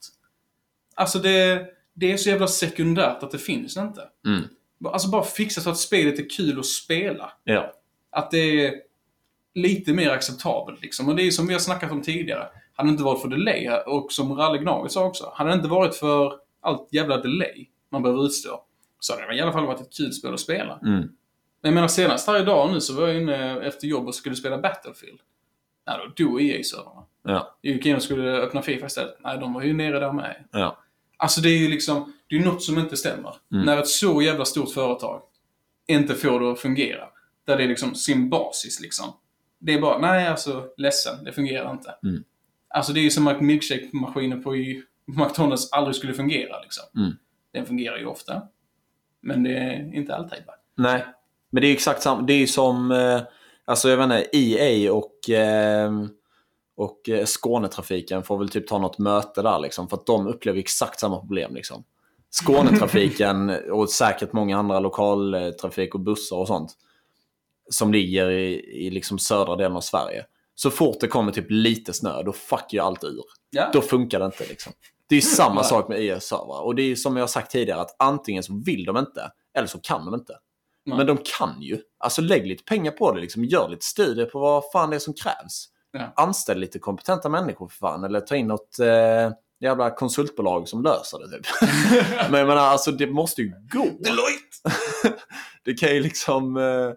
Alltså det, det är så jävla sekundärt att det finns inte. Mm. Alltså bara fixa så att spelet är kul att spela Ja. att det är lite mer acceptabelt. Liksom. Och det är som vi har snackat om tidigare. Hade det inte varit för delay, och som Ralle Gnaget sa också, hade det inte varit för allt jävla delay man behöver utstå, så hade det i alla fall varit ett kul spel att spela. Mm. Men jag menar senast här idag nu så var jag inne efter jobb och skulle spela Battlefield. Ja, då dog EA-servrarna. Ja. Jag gick in och skulle öppna Fifa istället. Nej, de var ju nere där med. Ja. Alltså det är ju liksom, det är något som inte stämmer. Mm. När ett så jävla stort företag inte får det att fungera. Där det är liksom sin basis liksom. Det är bara, nej alltså, ledsen, det fungerar inte. Mm. Alltså det är ju som att milkshake-maskinen på McDonalds aldrig skulle fungera liksom. Mm. Den fungerar ju ofta. Men det är inte alltid va? Nej, men det är exakt samma. Det är ju som, eh, alltså jag vet inte, EA och, eh, och eh, Skånetrafiken får väl typ ta något möte där liksom. För att de upplever exakt samma problem liksom. Skånetrafiken och säkert många andra lokaltrafik och bussar och sånt. Som ligger i, i liksom södra delen av Sverige. Så fort det kommer typ lite snö, då fuckar ju allt ur. Ja. Då funkar det inte liksom. Det är samma sak med EA-servrar. Och det är som jag har sagt tidigare, att antingen så vill de inte, eller så kan de inte. Nej. Men de kan ju. Alltså lägg lite pengar på det, liksom. gör lite studier på vad fan det är som krävs. Ja. Anställ lite kompetenta människor för fan, eller ta in något eh, jävla konsultbolag som löser det typ. Men jag menar, alltså det måste ju gå. Deloitte! Det kan ju liksom... Eh,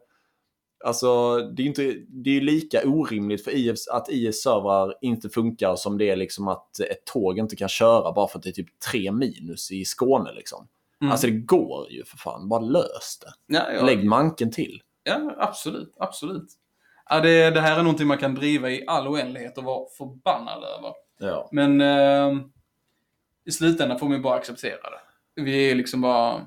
alltså, det är ju inte, det är lika orimligt för IFs, att IS servrar inte funkar som det är liksom att ett tåg inte kan köra bara för att det är typ tre minus i Skåne liksom. Mm. Alltså det går ju för fan. Bara lös det. ja, ja. Lägg manken till. Ja, absolut. Absolut. Ja, det, det här är någonting man kan driva i all oändlighet och vara förbannad över. Ja. Men eh, i slutändan får man ju bara acceptera det. Vi är liksom bara...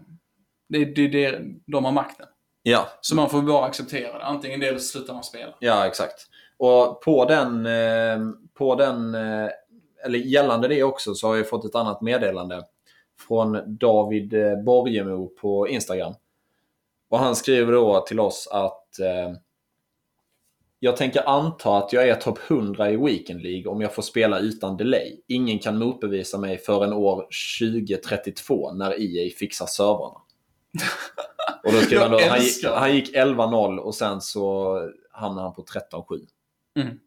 Det är det, det, de har makten. Ja, Så man får bara acceptera det. Antingen det eller så slutar man spela. ja exakt. Och på den, eh, på den eh, eller gällande det också så har jag fått ett annat meddelande från David eh, Borgemo på Instagram. Och han skriver då till oss att eh, jag tänker anta att jag är topp 100 i Weekend League om jag får spela utan delay. Ingen kan motbevisa mig förrän år 2032 när EA fixar servrarna. Och då skriver han, då, han, gick, han gick 11-0 och sen så hamnade han på 13-7. Mm.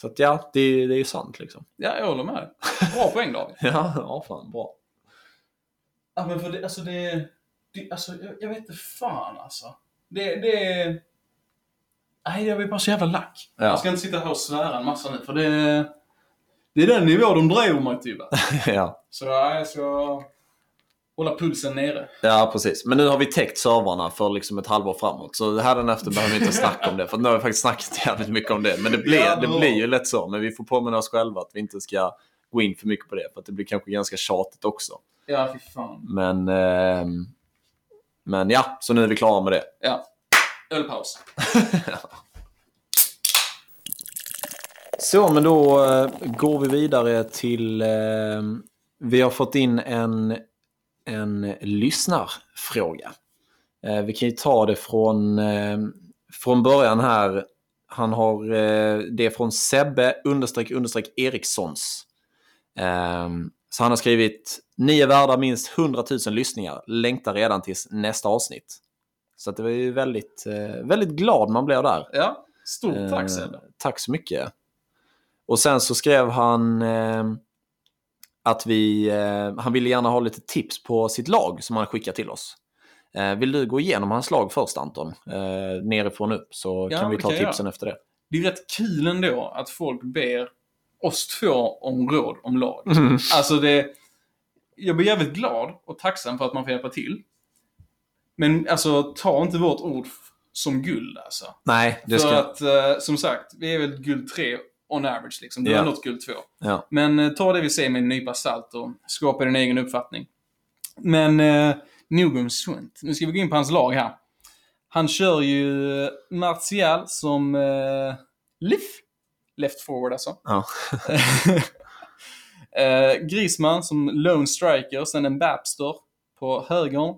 Så att ja, det, det är ju sant liksom. Ja, jag håller med. Bra poäng David. Ja, ja fan bra. Ja, men för det, alltså det... det alltså, jag, jag vet inte fan alltså. Det, det... Nej, jag blir bara så jävla lack. Ja. Jag ska inte sitta här och svära en massa nu, för det... Det är den nivå de driver mig typ. ja. Så jag ska hålla pulsen nere. ja, precis. Men nu har vi täckt servrarna för liksom ett halvår framåt. Så hädanefter behöver vi inte snacka om det. För nu har vi faktiskt snackat jävligt mycket om det. Men det blir, Ja, det blir ju lätt så. Men vi får påminna oss själva att vi inte ska gå in för mycket på det. För att det blir kanske ganska tjatigt också. Ja, fy fan. Men, ehm, men ja, så nu är vi klara med det. Ja. Ölpaus. Så, men då eh, går vi vidare till... Eh, vi har fått in en, en lyssnarfråga. Eh, vi kan ju ta det från, eh, från början här. Han har eh, det är från Sebbe understreck understreck Erikssons. Eh, så han har skrivit Ni är värda minst 100 000 lyssningar. Längtar redan tills nästa avsnitt. Så det var ju väldigt, eh, väldigt glad man blev där. Ja. Stort tack Eh, Sebbe. Tack så mycket. Och sen så skrev han eh, att vi, eh, han ville gärna ha lite tips på sitt lag som han skickar till oss. Eh, vill du gå igenom hans lag först Anton? Eh, nerifrån upp så Ja, kan vi ta kan jag tipsen efter det. det är rätt kul ändå att folk ber oss två om råd om lag. Mm. Alltså det... Jag blir jävligt glad och tacksam för att man får hjälpa till. Men alltså, ta inte vårt ord som guld alltså. Nej, det för ska... att, eh, som sagt, vi är väl guld 3 on average liksom. Du Ja. har nått guld 2. Ja. Men eh, ta det vi säger med en nypa salt och skapa din egen uppfattning. Men eh, nog om sånt. Nu ska vi gå in på hans lag här. Han kör ju Martial som eh, Liff. Left forward alltså. Ja. eh, Griezmann som lone striker, sen en Babster på högern.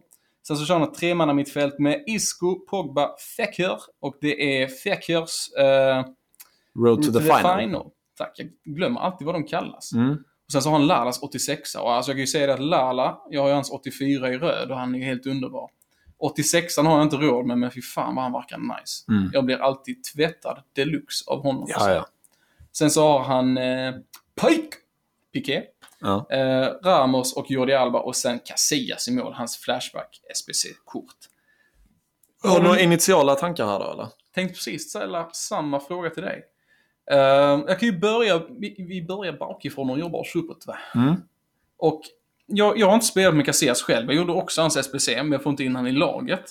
Sen så kör han ett tremanna mittfält med Isco, Pogba, Fekir. Och det är Fekirs eh, Road to the final. Tack, jag glömmer alltid vad de kallas. Mm. Och sen så har han Lalas 86 och alltså jag kan ju säga det att Lala, jag har ju hans 84 i röd och han är ju helt underbar. 86 har jag inte råd med, men fy fan vad han verkar nice. Mm. Jag blir alltid tvättad deluxe av honom. Ja, ja. Sen så har han eh, Pike, Piqué, ja. eh, Ramos och Jordi Alba och sen Casillas i mål, hans Flashback SBC-kort. Har du några initiala tankar här då, eller? Tänkte precis ställa samma fråga till dig. Eh, jag kan ju börja, vi, vi börjar bakifrån och jobbar oss uppåt va? Mm. Och jag, jag har inte spelat med Casillas själv. Jag gjorde också hans SBC, men jag får inte in han i laget.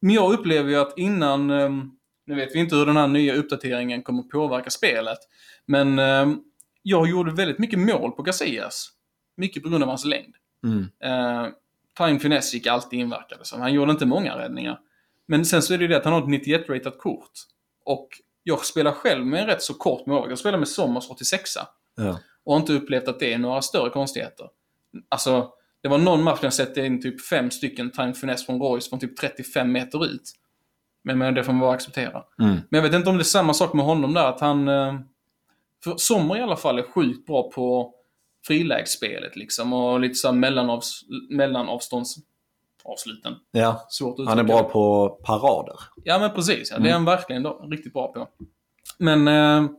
Men jag upplever ju att innan... ehm, Nu vet vi inte hur den här nya uppdateringen kommer påverka spelet. Men ehm, jag gjorde väldigt mycket mål på Casillas. Mycket på grund av hans längd. Mm. Uh, Time Finesse gick alltid in verkade det som. Han gjorde inte många räddningar. Men sen så är det ju det att han har ett 91-ratat kort. Och jag spelar själv med en rätt så kort mål. Jag spelar med Sommers 86 Ja. och har inte upplevt att det är några större konstigheter. Alltså, det var någon match när jag sätter in typ fem stycken time finesse från Royce från typ 35 meter ut. Men, men det får man bara acceptera. Mm. Men jag vet inte om det är samma sak med honom där, att han... eh, För Sommer i alla fall är sjukt bra på frilägsspelet liksom och lite såhär mellanavs, mellanavståndsavsluten. ja. Svårt att Han är bra på parader. Ja men precis, ja. det Mm. är han verkligen då, riktigt bra på. Men... Eh,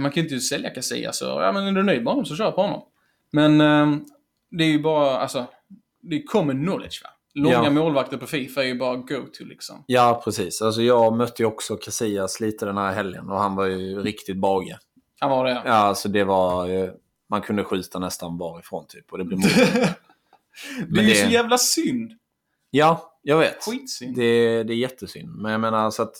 man kan ju inte sälja Casillas så, ja men är du nöjd med honom så kör på honom. Men eh, det är ju bara, alltså, det är common knowledge va? Långa Ja. målvakter på Fifa är ju bara go-to liksom. Ja, precis. Alltså jag mötte ju också Casillas lite den här helgen och han var ju riktigt bage. Han var det. Ja, alltså det var... Man kunde skjuta nästan varifrån typ och det blev mål. det är ju det- så jävla synd. Ja, jag vet. Skitsynd. Det, det är jättesynd. Men jag menar så att...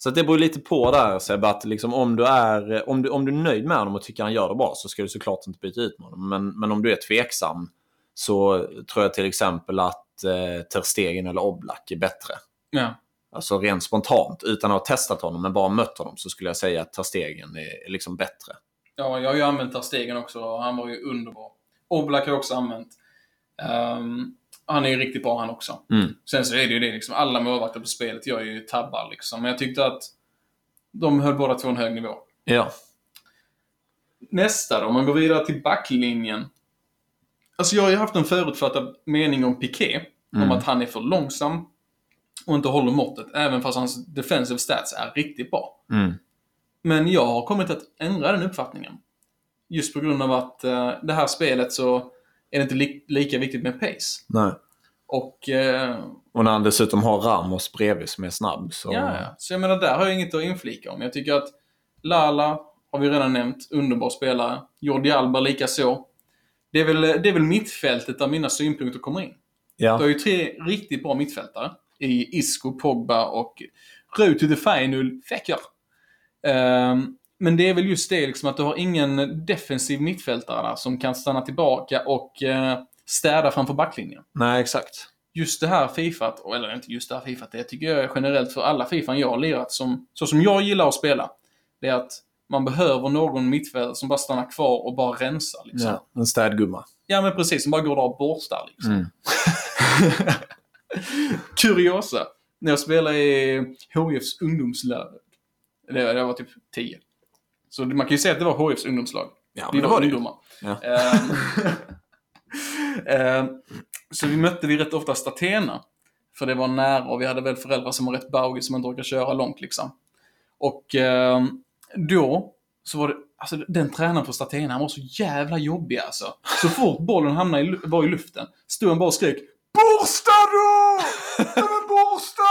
Så att det beror lite på där Sebbe, att liksom om du, är, om, du, om du är nöjd med honom och tycker han gör det bra så ska du såklart inte byta ut honom. Men, men om du är tveksam så tror jag till exempel att eh, Ter Stegen eller Oblak är bättre. Ja. Alltså rent spontant, utan att ha testat honom men bara mött honom så skulle jag säga att Ter Stegen är, är liksom bättre. ja, jag har ju använt Ter Stegen också och han var ju underbar. Oblak har jag också använt. Ehm, han är ju riktigt bra han också. Mm. Sen så är det ju det liksom, alla målvakter på spelet gör ju tabbar liksom. Men jag tyckte att de höll båda två en hög nivå. Ja. Nästa då, om man går vidare till backlinjen. Alltså jag har ju haft en förutfattad mening om Piqué. Om Mm. att han är för långsam och inte håller måttet. Även fast hans defensive stats är riktigt bra. Mm. Men jag har kommit att ändra den uppfattningen. Just på grund av att eh, det här spelet så är det inte li- lika viktigt med pace. Nej. Och eh, Och när han dessutom har Ramos bredvid som är snabb så... Ja, ja. Så jag menar, där har jag inget att inflika om. Jag tycker att Lala har vi redan nämnt, underbar spelare. Jordi Alba lika så. Det är, väl, det är väl mittfältet där mina synpunkter kommer in. Du Ja. har ju tre riktigt bra mittfältare i Isco, Pogba och the final, Fekir. Ehm, men det är väl just det liksom att du har ingen defensiv mittfältare där som kan stanna tillbaka och uh, städa framför backlinjen Nej, exakt. just det här Fifat, eller inte just det här Fifat, det tycker jag är generellt för alla Fifan jag har lirat som, så som jag gillar att spela. Det är att man behöver någon mittfält som bara stannar kvar och bara rensar liksom. Ja, Ja, en städgumma. men precis, som bara går där och borstar liksom. Mm. Kuriosa. När jag spelade i HIFs ungdomslag. Det, det var typ 10. Så man kan ju säga att det var HIFs ungdomslag. Ja, Vi var ungdomar. Ja. Ehm, så vi mötte vi rätt ofta Statena. För det var nära och vi hade väl föräldrar som var rätt baugiga som inte orkade köra långt liksom. Och ehm, då så var det, alltså den tränaren på Statena, han var så jävla jobbig alltså. Så fort bollen hamnade i, var i luften, stod han bara och skrek Borsta då! Men borsta!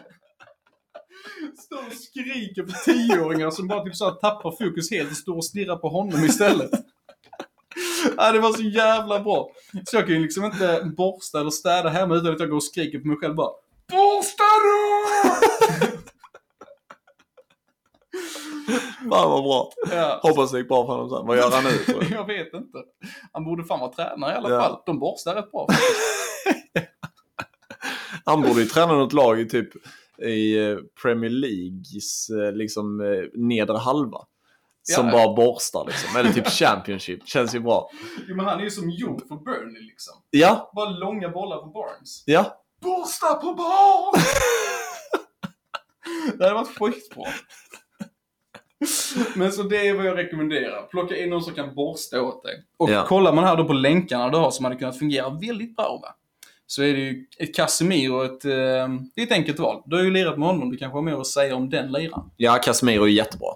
Och skriker på tioåringar som bara typ så tappar fokus helt och står och stirrar på honom istället. Ja, det var så jävla bra. Så jag kan ju liksom inte borsta eller städa hemma utan att jag går och skriker på mig själv bara Borsta då! Fan vad bra. Ja. Hoppas det gick bra för honom sen. Vad gör han nu? du? Jag vet inte. Han borde fan vara tränare i alla Ja. fall. De borstar rätt bra. Han borde ju träna något lag i typ i eh, Premier Leagues eh, liksom eh, nedre halva. Som Ja. bara borstar liksom. Eller typ Championship. Känns ju bra. Jo, men han är ju som gjord för Burnley liksom. Ja, Bara långa bollar på Barnes. ja. Borsta på Barnes! det hade varit skitbra. Men så det är vad jag rekommenderar. Plocka in någon som kan borsta åt dig. Och Ja. kollar man här då på länkarna du har som hade kunnat fungera väldigt bra va. Så är det ju ett Casemiro ett, eh, det är ett enkelt val. Du har ju lirat med honom, du kanske har mer att säga om den liraren. Ja, Casemiro är jättebra.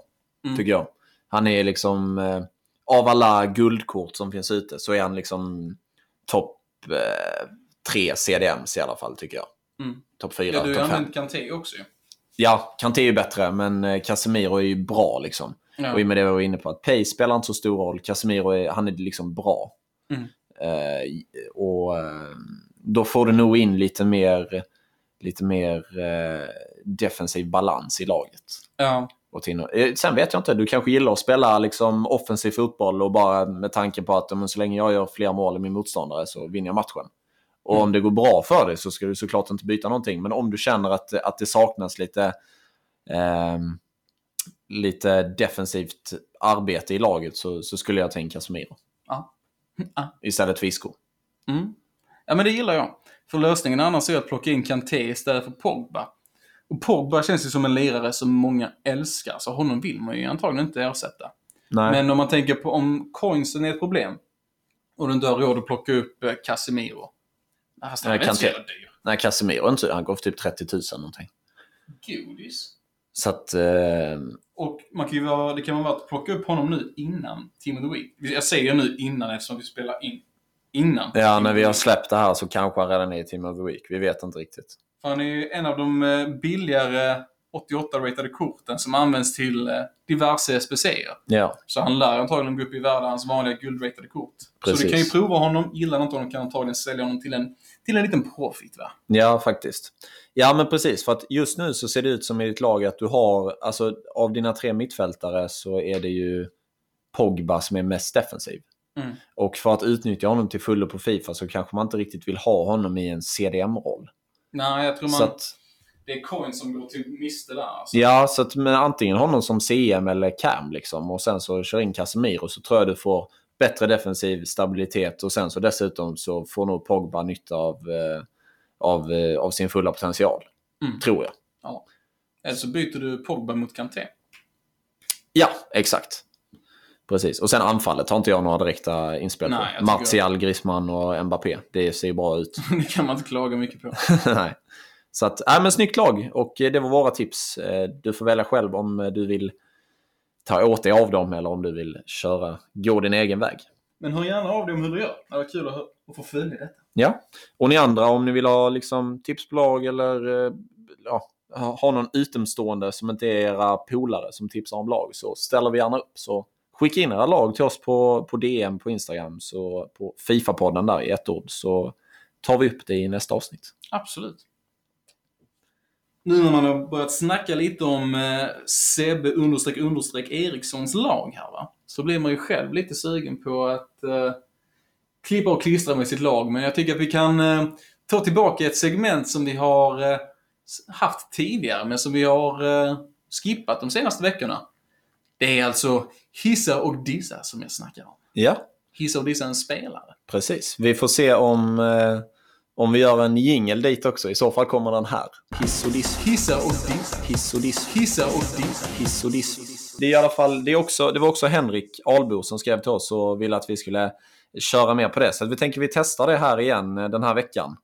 Mm. Tycker jag. Han är liksom, eh, av alla guldkort som finns ute så är han liksom topp eh, tre CDMs i alla fall tycker jag. Mm. Topp fyra, Ja, du har topp fem. använt Kanté också ju. Ja, Kanté är ju bättre, men eh, Casemiro är ju bra liksom. Ja. Och i och med det vi var inne på, att Pace spelar inte så stor roll. Casemiro är, han är liksom bra. Mm. Eh, och eh, då får du nog in lite mer, lite mer eh, defensiv balans i laget. ja. Och till, eh, sen vet jag inte, du kanske gillar att spela liksom offensiv fotboll och bara med tanken på att men, så länge jag gör fler mål än min motståndare så vinner jag matchen. Och Mm. om det går bra för dig så ska du såklart inte byta någonting. Men om du känner att, att det saknas lite, ehm, lite defensivt arbete i laget så, så skulle jag tänka Casemiro. Ja. Ja. Istället för Isco. Mm. Ja, men det gillar jag. För lösningen annars är att plocka in Kanté istället för Pogba. Och Pogba känns ju som en lirare som många älskar, så honom vill man ju antagligen inte ersätta. Nej. Men om man tänker på om coinsen är ett problem och du inte har råd att plocka upp eh, Casemiro. Fast han är inte så jävla dyr. Nej, Casemiro inte, han går för typ 30 000 någonting. Godis. Så att, eh, Och man kan ju vara, det kan vara värt att plocka upp honom nu innan Team of the Week. Jag säger nu innan eftersom vi spelar in. Innan. ja, när vi har släppt det här så kanske han redan är i Team of the Week. Vi vet inte riktigt. För han är ju en av de eh, billigare 88-ratade korten som används till eh, diverse SPC'er. Ja, Så han lär antagligen gå upp i värde hans vanliga guldratade kort. Så Precis. du kan ju prova honom. Gillar inte honom kan antagligen sälja honom till en, till en liten profit va? Ja, faktiskt. Ja, men precis. För att just nu så ser det ut som i ditt lag att du har, alltså av dina tre mittfältare så är det ju Pogba som är mest defensiv. Mm. Och för att utnyttja honom till fullo på Fifa så kanske man inte riktigt vill ha honom i en CDM-roll. Nej, jag tror man... Att, Det är coin som går till miste där alltså. ja, så att men antingen honom som CM eller CAM liksom och sen så kör in Casemiro så tror jag du får bättre defensiv stabilitet och sen så dessutom så får nog Pogba nytta av, eh, av, eh, av sin fulla potential. Mm. Tror jag. Ja. Eller så byter du Pogba mot Kanté. Ja, exakt. Precis. Och sen anfallet har inte jag några direkta inspel på. jag Martial, Griezmann och Mbappé. Det ser bra ut. det kan man inte klaga mycket på. Nej. Så att, nej men snyggt lag. Och eh, det var våra tips. Eh, Du får välja själv om eh, du vill ta åt dig av dem eller om du vill köra, gå din egen väg. Men hör gärna av dig om hur du gör. Det var kul att, att få följa detta. Ja. Och ni andra, om ni vill ha liksom, tips på lag eller ja, ha ha någon utomstående som inte är era polare som tipsar om lag så ställer vi gärna upp. Så skicka in era lag till oss på, på DM på Instagram, så på Fifa-podden där i ett ord, så tar vi upp det i nästa avsnitt. Absolut. Nu när man har börjat snacka lite om eh, Sebbe understreck understreck Erikssons lag här va. Så blir man ju själv lite sugen på att eh, klippa och klistra med sitt lag. Men jag tycker att vi kan eh, ta tillbaka ett segment som vi har eh, haft tidigare men som vi har eh, skippat de senaste veckorna. Det är alltså hissa och dissa som jag snackar om. Ja, Hissa och dissa en spelare. precis. Vi får se om, eh, om vi gör en jingel dit också. I så fall kommer den här. Hiss och diss. Hissa och dissa. Hiss och diss. Hissa och dissa. Hiss och diss. Det, är i alla fall, det, är också, det var också Henrik Albo som skrev till oss och ville att vi skulle köra mer på det. Så att vi tänker vi testar det här igen eh, den här veckan.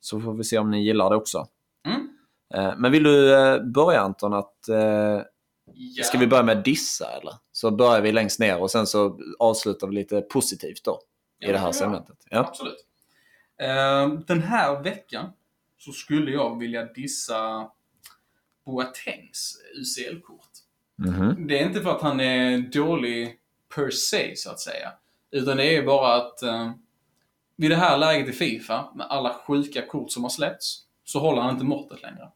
Så får vi se om ni gillar det också. Mm. Eh, Men vill du eh, börja Anton att... Ja. Ska vi börja med dissa eller? Så börjar vi längst ner och sen så avslutar vi lite positivt då. Ja, I det här segmentet. Ja. Absolut. Eh, den här veckan så skulle jag vilja dissa Boatengs UCL-kort. Mhm. Det är inte för att han är dålig per se, så att säga. Utan det är bara att eh, vid det här läget i Fifa, med alla sjuka kort som har släppts, så håller han inte måttet längre.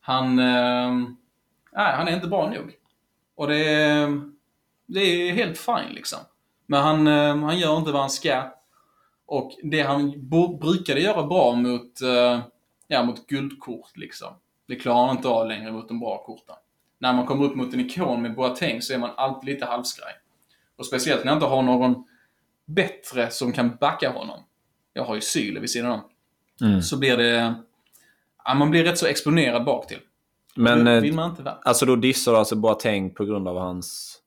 Han, eh, nej, han är inte bra nog. Och det är, det är helt fine liksom. Men han, eh, han gör inte vad han ska. Och det han bo, brukade göra bra mot, eh, ja, mot guldkort liksom. Det klarar han inte av längre mot de bra korten. När man kommer upp mot en ikon med Boateng så är man alltid lite halvskraj. Och speciellt när jag inte har någon bättre som kan backa honom. Jag har ju Syle vid sidan om. Mm. Så blir det... Ja, man blir rätt så exponerad bak till. Men det eh, vill man inte vara. alltså då dissar du alltså Boateng på grund av hans...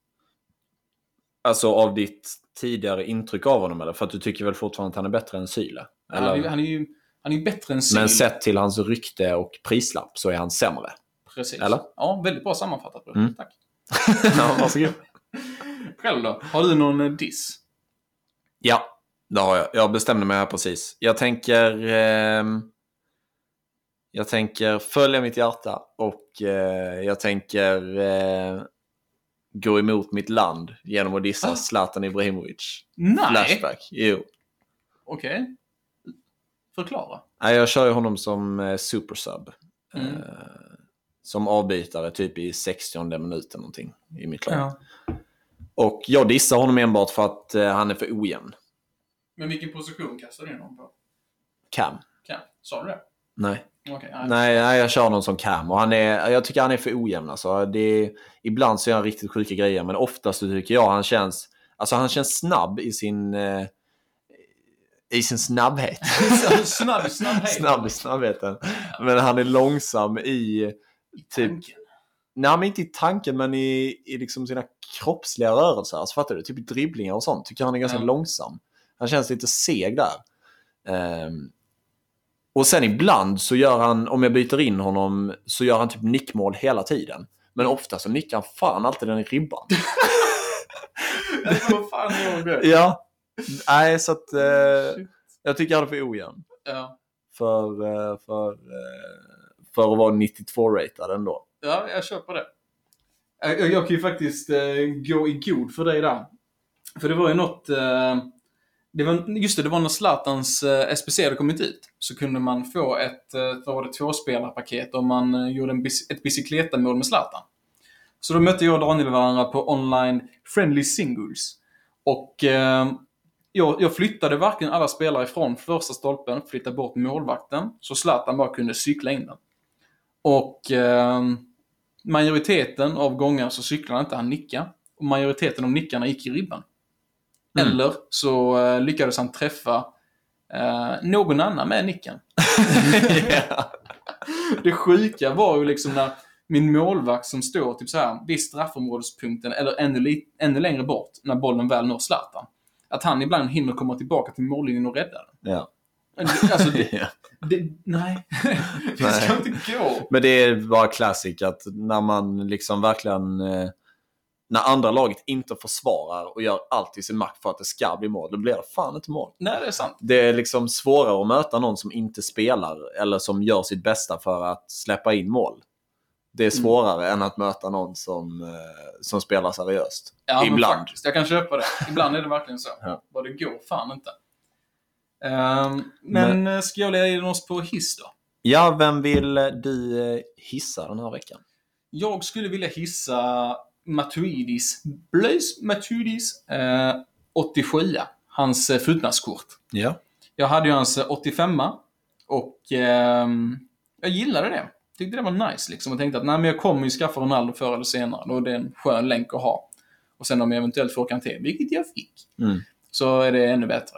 Alltså av ditt tidigare intryck av honom eller? För att du tycker väl fortfarande att han är bättre än Syle? Han är, Eller? han är ju han är ju bättre än Syle. Men sett till hans rykte och prislapp så är han sämre. Precis. Eller? Ja, väldigt bra sammanfattat. Bro. Mm. Tack. ja, varsågod. Själv då? Har du någon eh, diss? Ja, det har jag. Jag bestämde mig här precis. Jag tänker... ehm, jag tänker följa mitt hjärta och eh, jag tänker eh, gå emot mitt land genom att dissa Ah. Zlatan Ibrahimovic. Nej! Flashback. Jo. Okej. Förklara. Nej, jag kör ju honom som eh, supersub. Mm. Eh, som avbytare typ i 60 minuten någonting i mitt lag. Och jag dissar honom enbart för att eh, han är för ojämn. Men vilken position kastar du in honom på? Cam. Cam. Sa du det? Nej. Okej. Nej, nej, jag kör honom som Cam. Och han är, jag tycker han är för ojämn. Alltså. Det ibland så gör han riktigt sjuka grejer, men oftast så tycker jag han känns, alltså han känns snabb i sin, eh, i sin snabbhet. snabb snabbhet. snabb i snabbheten. Men han är långsam i, typ, Tanken. nej men inte i tanken, men i, i liksom sina kroppsliga rörelser. Alltså fattar du? Typ dribblingar och sånt. Tycker han är ganska Ja. långsam. Han känns lite seg där. Ehm, och sen ibland så gör han, om jag byter in honom, så gör han typ nickmål hela tiden. Men ofta så nickar han fan alltid den i ribban. Vad fan gör du? ja. Nej, så att eh, jag tycker han är för ojämn. Ja. För, eh, för, eh, för att vara 92-ratad ändå. ja, jag köper det. Jag, jag, jag kan ju faktiskt eh, gå i god för dig där. För det var ju något... Eh, det var, just det, det var när Zlatans eh, SPC hade kommit ut. Så kunde man få ett, eh, var det, tvåspelarpaket om man eh, gjorde en, ett bicykletamål med Zlatan. Så då mötte jag och Daniel varandra på online friendly singles. Och eh, jag, jag flyttade varken alla spelare ifrån första stolpen, flyttade bort målvakten, så Zlatan bara kunde cykla in den. Och eh, majoriteten av gånger så cyklade inte han nicka. Och majoriteten av nickarna gick i ribban. Mm. Eller så eh, lyckades han träffa eh, någon annan med nicken. Det sjuka var ju liksom när min målvakt som står typ så här vid straffområdespunkten eller ännu, ännu längre bort när bollen väl når Zlatan. Att han ibland hinner komma tillbaka till mållinjen och rädda den. ja. Alltså, det, ja. det, nej. det ska inte gå. Men det är bara classic att när man liksom verkligen... Eh, när andra laget inte försvarar och gör allt i sin makt för att det ska bli mål, då blir det fan inte mål. Nej, det är sant. Det är liksom svårare att möta någon som inte spelar eller som gör sitt bästa för att släppa in mål. Det är svårare än att möta någon som, eh, som spelar seriöst. Ja, Ibland. faktiskt. Jag kan köpa det. Ibland är det verkligen så. Ja. Vad det går fan inte. Ehm, men men ska jag leda in oss på hiss då? Ja, vem vill du eh, hissa den här veckan? Jag skulle vilja hissa Matuidis, Blaise Matuidis eh, 87 Hans eh, fyllnadskort. Ja. Jag hade ju hans eh, 85 och ehm, jag gillade det. Tyckte det var nice liksom och tänkte att nej men jag kommer ju skaffa Ronaldo förr eller senare. Då är det en skön länk att ha. Och sen om jag eventuellt får Kanté, vilket jag fick, Mm. så är det ännu bättre.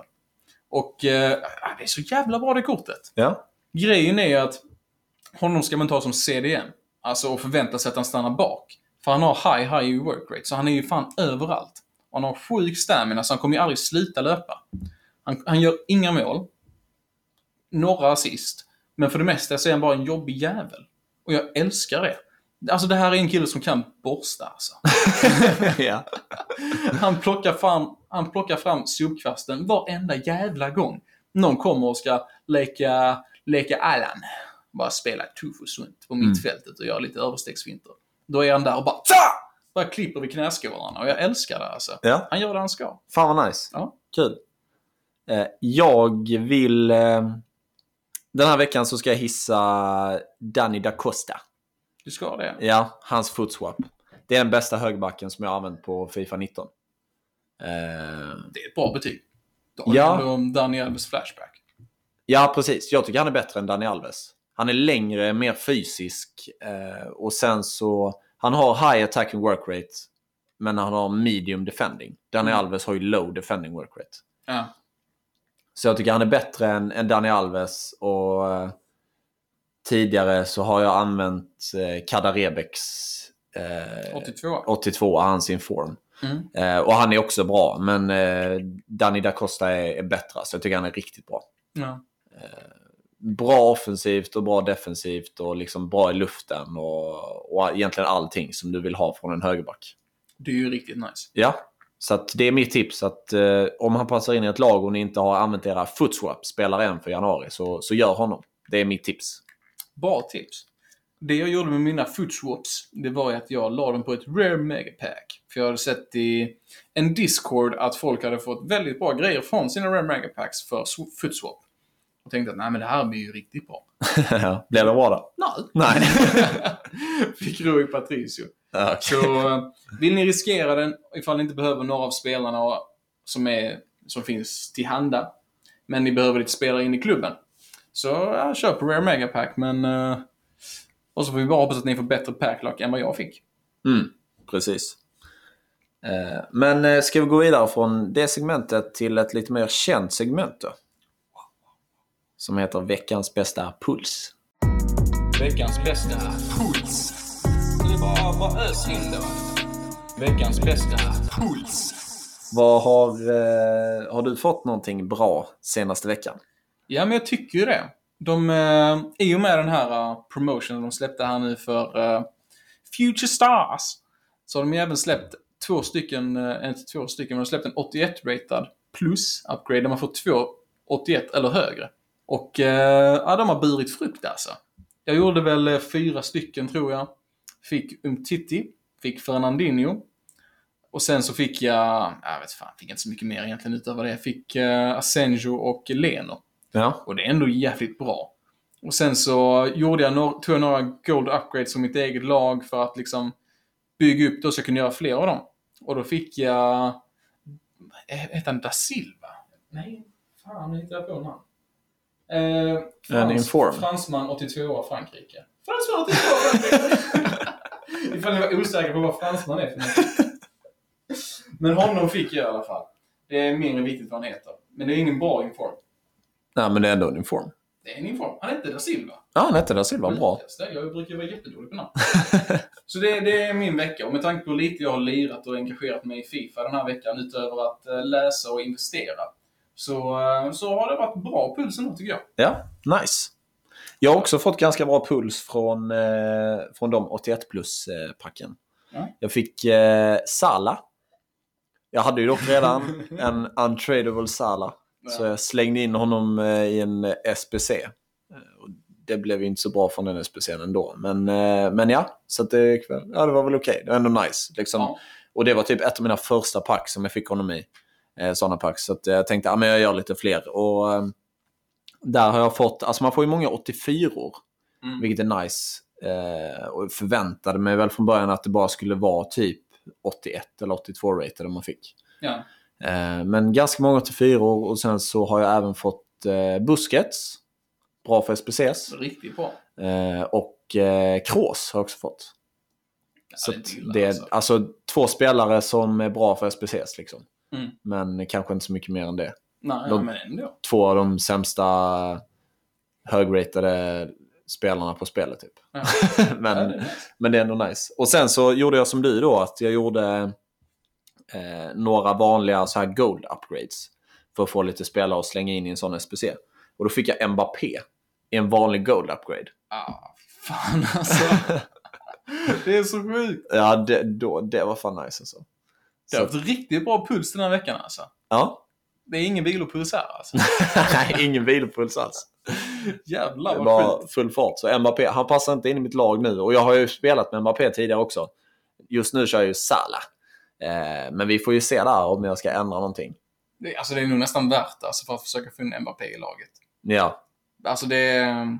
Och eh, det är så jävla bra det kortet. Ja. Grejen är ju att honom ska man ta som CDM. Alltså och förvänta sig att han stannar bak. För han har high, high work rate. Så han är ju fan överallt. Och han har sjuk stamina, så han kommer ju aldrig sluta löpa. Han, han gör inga mål. Några assist. Men för det mesta så är han bara en jobbig jävel. Och jag älskar det. Alltså det här är en kille som kan borsta alltså. ja. Han plockar fram, han plockar fram sopkvasten varenda jävla gång. Någon kommer och ska leka, leka Allan. Bara spela tufus runt på Mm. mittfältet och göra lite överstegsfinter. Då är han där och bara Tja! Bara klipper vid knäskålarna och jag älskar det alltså. Ja. Han gör det han ska. Fan vad nice. Ja. Kul. Eh, jag vill... Eh, den här veckan så ska jag hissa Danny da Costa. Du ska det. Ja, hans footswap. Det är den bästa högbacken som jag har använt på Fifa 19. Eh, Det är ett bra betyg. Då Ja. om Dani Alves flashback. ja, precis. Jag tycker han är bättre än Dani Alves. Han är längre, mer fysisk eh, och sen så... Han har high attacking work rate, men han har medium defending. Dani Mm. Alves har ju low defending work rate. Ja. Så jag tycker han är bättre än, än Dani Alves. Och eh, tidigare så har jag använt eh, Kadarebeks eh, 82. 82, hans inform. Mm. Eh, och han är också bra, men eh, Danny da Costa är, är bättre. Så jag tycker han är riktigt bra. Ja. Bra offensivt och bra defensivt och liksom bra i luften och, och egentligen allting som du vill ha från en högerback. Det är ju riktigt nice. Ja, så det är mitt tips att eh, om han passar in i ett lag och ni inte har använt era footswap, spelar en för januari, så, så gör honom. Det är mitt tips. Bra tips. Det jag gjorde med mina footswaps, det var att jag la dem på ett rare megapack. För jag hade sett i en Discord att folk hade fått väldigt bra grejer från sina rare megapacks för sw- footswap. Och tänkte att nej men det här blir ju riktigt bra. Blir det bra då? Nej. Nej. Fick Rui Patricio. Ja, okej. Så eh, vill ni riskera den ifall ni inte behöver några av spelarna som, är, som finns tillhanda, men ni behöver lite spelare in i klubben. Så ja, kör på Rare Megapack, men... eh, och så får vi bara hoppas att ni får bättre packlock än vad jag fick. Mm, precis. Eh, Men eh, ska vi gå vidare från det segmentet till ett lite mer känt segment då? Som heter Veckans bästa puls. Veckans bästa puls. Det är bara, bara ös in då. Veckans bästa puls. Vad har, eh, har du fått någonting bra senaste veckan? Ja, men jag tycker ju det. De, eh, I och med den här uh, promotionen de släppte här nu för eh, Future Stars så har de även släppt två stycken, uh, inte två stycken, men de har släppt en 81-ratad plus upgrade där man får två 81 eller högre. Och eh, ja, de har burit frukt alltså. Jag gjorde väl eh, fyra stycken tror jag. Fick Umtiti, fick Fernandinho. Och sen så fick jag, jag vet fan, fick inte så mycket mer egentligen utöver det. Jag fick uh, Asenjo och Leno. Ja. Och det är ändå jävligt bra. Och sen så gjorde jag några, tog jag några gold upgrades som mitt eget lag för att liksom bygga upp det så jag kunde göra fler av dem. Och då fick jag... eh, Hette han da Silva? Nej, fan nu hittade jag på namn. Eh, En inform. Fransman 82 Frankrike. Fransman 82 Frankrike! Ifall ni var osäkra på vad fransman är för något. Men honom fick jag i alla fall. Det är mindre viktigt vad han heter. Men det är ingen bra inform. Nej, men det är ändå en inform. Det är en inform. Han heter da Silva. Ja, han hette da Silva. Bra. Jag brukar vara jättedålig på namn. Så det, det är min vecka. Och med tanke på hur lite jag har lirat och engagerat mig i Fifa den här veckan, utöver att eh, läsa och investera, så, eh, så har det varit bra puls ändå tycker jag. Ja, nice. Jag har också fått ganska bra puls från, eh, från de 81 plus-packen. Ja. Jag fick eh, Sala. Jag hade ju dock redan en untradable Sala. Så jag slängde in honom eh, i en eh, SPC. Eh, Det blev ju inte så bra från den SPCn ändå. Men, eh, men ja, så det, ja, det var väl okej. Det var ändå nice. Liksom. Ja. Och det var typ ett av mina första pack som jag fick honom i. Eh, sådana pack. Så jag tänkte att ja, jag gör lite fler. Och eh, där har jag fått, alltså man får ju många 84or. Mm. Vilket är nice. Eh, och förväntade mig väl från början att det bara skulle vara typ 81 eller 82 ratade man fick. Ja. Eh, men ganska många 84 och sen så har jag även fått eh, Busquets. Bra för SPCs. Riktigt bra. Eh, och eh, Kroos har jag också fått. Ja, Så det är alltså. alltså. två spelare som är bra för SPCs. Liksom. Mm. Men kanske inte så mycket mer än det. Nej, De- men ändå. Två av de sämsta högratade spelarna på spelet. Typ. Ja. men, Ja, det nice. men det är ändå nice. Och sen så gjorde jag som du då, att jag gjorde eh, några vanliga så här gold upgrades. För att få lite spelare att slänga in i en sån SPC. Och då fick jag Mbappé i en vanlig gold upgrade. Ah, fan alltså. det är så sjukt. Ja, det, då, det var fan nice alltså. Det har haft riktigt bra puls den här veckan alltså. ja. Det är ingen vilopuls här alltså. Nej, ingen vilopuls alls. Jävlar vad var sjukt. full fart. Så Mbappé, han passar inte in i mitt lag nu. Och jag har ju spelat med Mbappé tidigare också. Just nu kör jag ju Salah. Eh, men vi får ju se där om jag ska ändra någonting. Det, alltså det är nog nästan värt alltså, för att försöka få in Mbappé i laget. Ja, Alltså det är,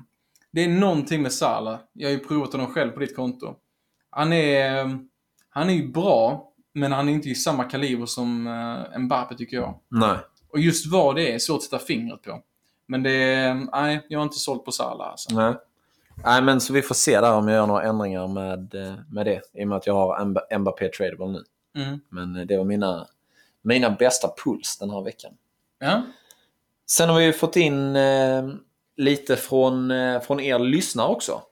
det är någonting med Salah. Jag har ju provat honom själv på ditt konto. Han är, han är ju bra, men han är inte i samma kaliber som uh, Mbappé tycker jag. nej. Och just vad det är svårt att sätta fingret på. Men det är, nej, jag har inte sålt på Salah alltså. nej. Nej, men så vi får se där om jag gör några ändringar med, eh, med det. I och med att jag har Mb- Mbappé tradable nu. Mm. Men eh, det var mina, mina bästa puls den här veckan. Ja. Sen har vi fått in eh, lite från, eh, från er lyssnare också.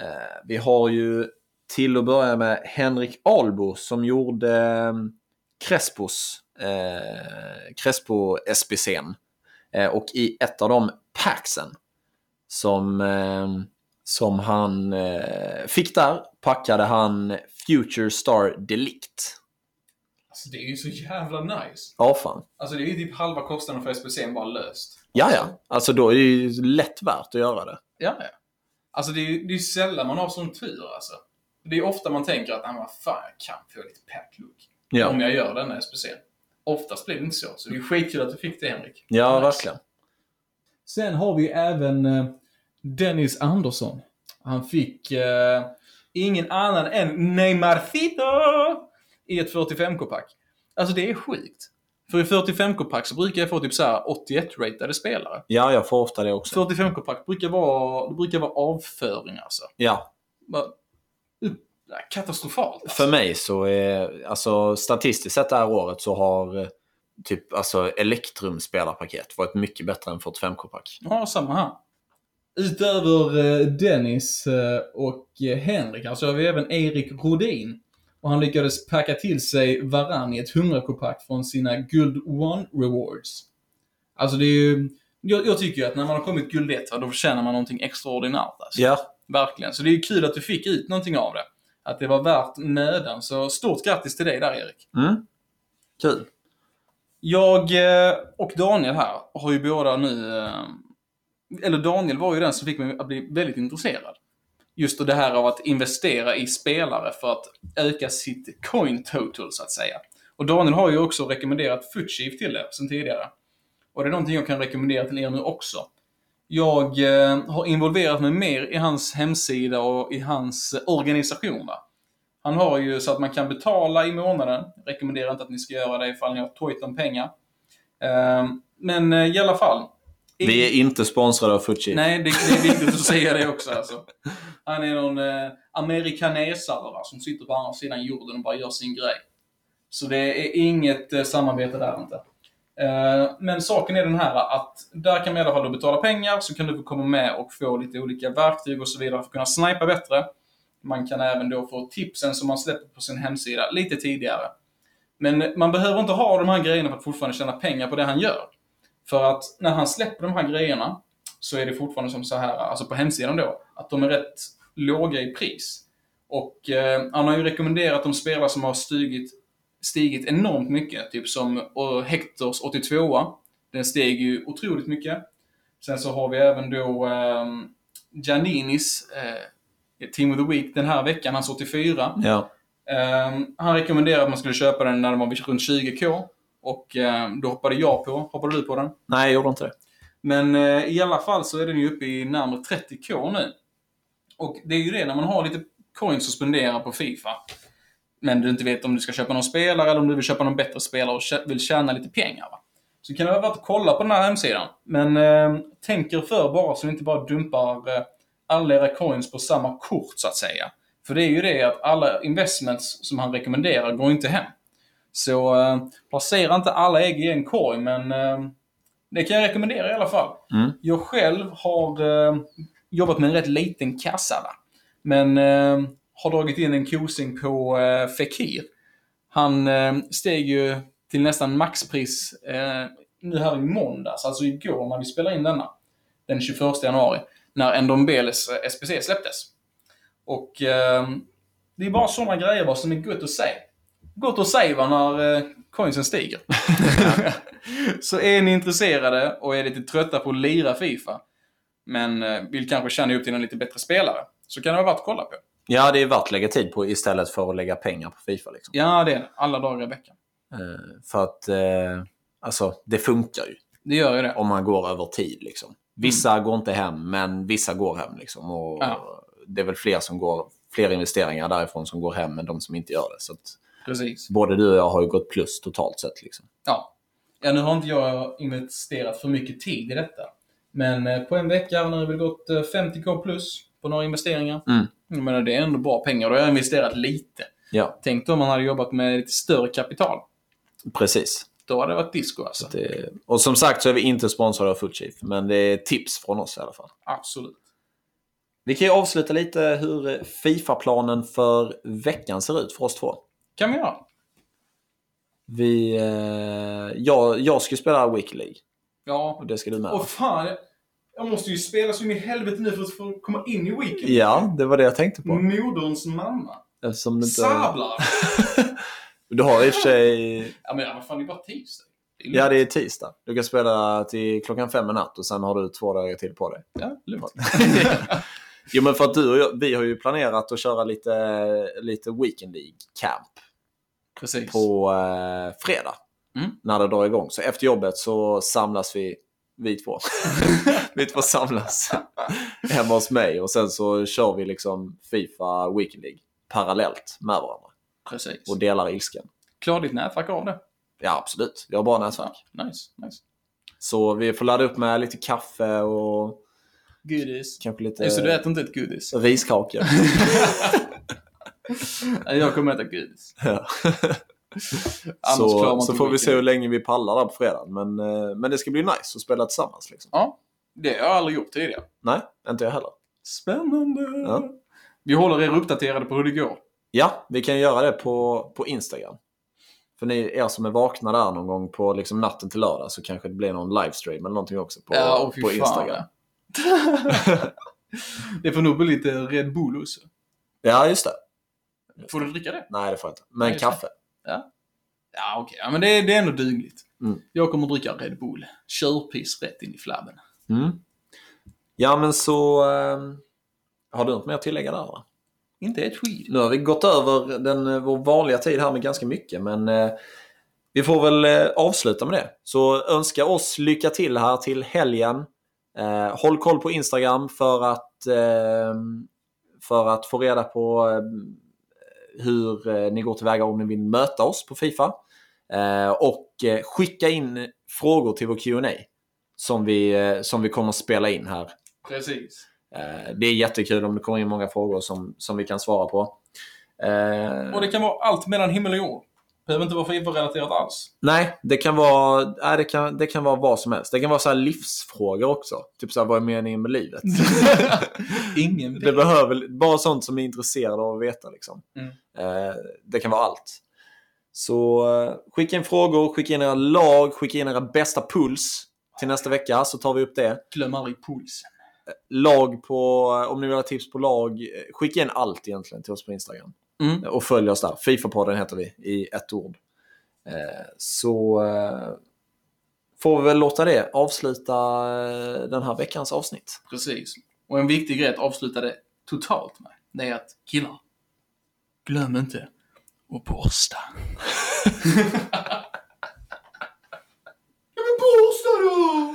Eh, vi har ju till att börja med Henrik Albo som gjorde eh, Crespos, eh, Crespo SBC'n. Eh, och i ett av de packsen som, eh, som han eh, fick där packade han Future Star Delict. Alltså det är ju så jävla nice. Ja, fan. Alltså det är ju typ halva kostnaden för SPC'n bara löst. Ja, ja. Alltså då är det ju lätt värt att göra det. Ja, ja. Alltså det är ju det är ju sällan man har sån tur alltså. Det är ofta man tänker att, ah, vad fan, jag kan få lite pack look. Ja, Om jag gör denna SPC. Oftast blir det inte så. Så det är skitkul att du fick det Henrik. ja Nice. verkligen. Sen har vi även eh, Dennis Andersson. Han fick eh, ingen annan än Neymarcito i ett 45k-pack. Alltså det är sjukt. För i 45k-pack så brukar jag få typ så här 81-ratade spelare. Ja, jag får ofta det också. 45k-pack brukar vara, det brukar vara avföring alltså. Ja, katastrofalt. Alltså. för mig så är, alltså statistiskt sett det här året så har eh, typ alltså Elektrum spelarpaket varit mycket bättre än 45k-pack. Ja, samma här. Utöver eh, Dennis eh, och Henrik, alltså har vi även Erik Rodin. Och han lyckades packa till sig Varann i ett 100k-pack från sina Guld One Rewards. Alltså det är ju... Jag, jag tycker ju att när man har kommit Guld 1, då förtjänar man någonting extraordinärt. Alltså. Ja, Verkligen. Så det är ju kul att du fick ut någonting av det. Att det var värt mödan. Så stort grattis till dig där Erik. mm. kul. Jag eh, och Daniel här har ju båda nu... eh, Eller Daniel var ju den som fick mig att bli väldigt intresserad. Just det här av att investera i spelare för att öka sitt coin total, så att säga. Och Daniel har ju också rekommenderat Footchief till det sen tidigare. Och det är någonting jag kan rekommendera till er nu också. Jag eh, har involverat mig mer i hans hemsida och i hans eh, organisation. Va? Han har ju så att man kan betala i månaden. Jag rekommenderar inte att ni ska göra det ifall ni har tojt om pengar. Eh, men eh, i alla fall. Vi är inte sponsrade av Fuji. Nej, det, det är viktigt att säga det också. Alltså. Han är någon eh, amerikanesare va, som sitter på andra sidan jorden och bara gör sin grej. Så det är inget eh, samarbete där inte. Eh, men saken är den här att där kan man i alla fall då betala pengar så kan du få komma med och få lite olika verktyg och så vidare för att kunna snipa bättre. Man kan även då få tipsen som man släpper på sin hemsida lite tidigare. Men man behöver inte ha de här grejerna för att fortfarande tjäna pengar på det han gör. För att när han släpper de här grejerna så är det fortfarande som så här, alltså på hemsidan då, att de är rätt låga i pris. Och eh, han har ju rekommenderat de spelare som har stigit, stigit enormt mycket. Typ som Hectors 82 Den steg ju otroligt mycket. Sen så har vi även då eh, Gianninis eh, Team of the Week den här veckan, hans 84. Ja. Eh, han rekommenderade att man skulle köpa den när den var runt 20k. Och eh, då hoppade jag på. Hoppade du på den? Nej, jag gjorde inte det. Men eh, i alla fall så är den ju uppe i närmare 30k nu. Och det är ju det när man har lite coins att spendera på Fifa. Men du inte vet om du ska köpa någon spelare eller om du vill köpa någon bättre spelare och vill tjäna lite pengar. Va? Så kan det vara värt att kolla på den här hemsidan. Men eh, tänk er för bara så ni inte bara dumpar eh, alla era coins på samma kort så att säga. För det är ju det att alla investments som han rekommenderar går inte hem. Så eh, placera inte alla ägg i en korg, men eh, det kan jag rekommendera i alla fall. Mm. Jag själv har eh, jobbat med en rätt liten kassa. Va? Men eh, har dragit in en kosing på eh, Fekir. Han eh, steg ju till nästan maxpris eh, nu här i måndags, alltså igår när vi spelade in denna. Den 21 januari. När Ndombeles eh, SPC släpptes. Och eh, det är bara sådana grejer vad som är gott att säga. Gott att säga va, när eh, coinsen stiger. Så är ni intresserade och är lite trötta på att lira Fifa, men eh, vill kanske tjäna upp till en lite bättre spelare, så kan det vara värt att kolla på. Ja, det är värt att lägga tid på istället för att lägga pengar på Fifa. Liksom. Ja, det är det. Alla dagar i veckan. Eh, för att eh, alltså, det funkar ju Det gör ju det. om man går över tid. Liksom. Vissa går inte hem, men vissa går hem. Liksom, och Ja. Det är väl fler, som går, fler investeringar därifrån som går hem än de som inte gör det. Så att, Precis. både du och jag har ju gått plus totalt sett. Liksom. Ja. ja, nu har inte jag investerat för mycket tid i detta. Men eh, på en vecka har det väl gått eh, 50k plus på några investeringar. Mm. Jag menar, det är ändå bra pengar. Då har jag investerat lite. Ja, Tänk om man hade jobbat med lite större kapital. precis. Då hade det varit disco alltså. Det, och som sagt så är vi inte sponsrade av Foodchief, men det är tips från oss i alla fall. Absolut. Vi kan ju avsluta lite hur Fifa-planen för veckan ser ut för oss två. Kan vi göra. Vi, eh, jag, jag ska spela Weekly Ja. och det ska du med. Åh fan, jag- måste ju spela så in i helvete nu för att få komma in i weekend. Ja, det var det jag tänkte på. Moderns mamma. Eftersom du, inte, Sablar! du har i och för sig... ja men vad fan, det är bara tisdag. Det är Ja, det är tisdag. Du kan spela till klockan fem i natt och sen har du två dagar till på dig. Ja, lugnt. Jo, men för att du och jag, vi har ju planerat att köra lite, lite Weekend League Camp Precis. på eh, fredag. Mm. När det drar igång. Så efter jobbet så samlas vi, vi två. vi två samlas hemma hos mig och sen så kör vi liksom Fifa Weekend League parallellt med varandra. Precis. Och delar ilskan. Klar ditt nätverk av det. Ja, absolut. Vi har bra nätverk. Ja, nice, nice. Så vi får ladda upp med lite kaffe och Goodies. kanske lite det, du äter inte ett godis. riskakor. Jag kommer äta godis. Ja. Så, så får vi se hur länge vi pallar där på fredag. Men, eh, men det ska bli nice att spela tillsammans. Liksom. Ja, det har jag aldrig gjort tidigare. Nej, inte jag heller. Spännande! Ja. Vi håller er uppdaterade på hur det går. Ja, vi kan göra det på, på Instagram. För ni er som är vakna där någon gång på liksom natten till lördag så kanske det blir någon livestream eller någonting också på, ja, på. Instagram. det får nog bli lite Red Bull också. Ja, just det. Får du dricka det? Nej, det får jag inte. Men Nej, kaffe. Ja, okej. Ja, men det, det är ändå dugligt. Mm. Jag kommer att dricka Red Bull. Körpiss rätt in i flabben. Mm. Ja, men så... Eh, har du något mer att tillägga där? Va? Inte ett skit. Nu har vi gått över den, eh, vår vanliga tid här med ganska mycket, men eh, vi får väl eh, avsluta med det. Så önska oss lycka till här till helgen. Håll koll på Instagram för att, eh, för att få reda på eh, hur eh, ni går tillväga om ni vill möta oss på Fifa. Eh, och eh, skicka in frågor till vår Q&A som vi, som vi kommer att spela in här Precis. Det är jättekul om det kommer in många frågor som, som vi kan svara på. Och det kan vara allt mellan himmel och jord. Behöver inte vara FIFA-relaterat alls. Nej, det kan, vara, nej det, kan, det kan vara vad som helst. Det kan vara så här livsfrågor också. Typ så här, vad är meningen med livet? Ingen det behöver bara sånt som är intresserade av att veta. Liksom. Mm. Eh, det kan vara allt. Så eh, skicka in frågor, skicka in era lag, skicka in era bästa puls till nästa vecka så tar vi upp det. Glöm aldrig pulsen. Lag på, om ni vill ha tips på lag, eh, skicka in allt egentligen till oss på Instagram. Mm. Och följ oss där. Fifa-podden heter vi i ett ord. Eh, Så eh, får vi väl låta det avsluta eh, den här veckans avsnitt. Precis. Och en viktig grej att avsluta det totalt med, det är att killar, glöm inte att borsta. ja men borsta då!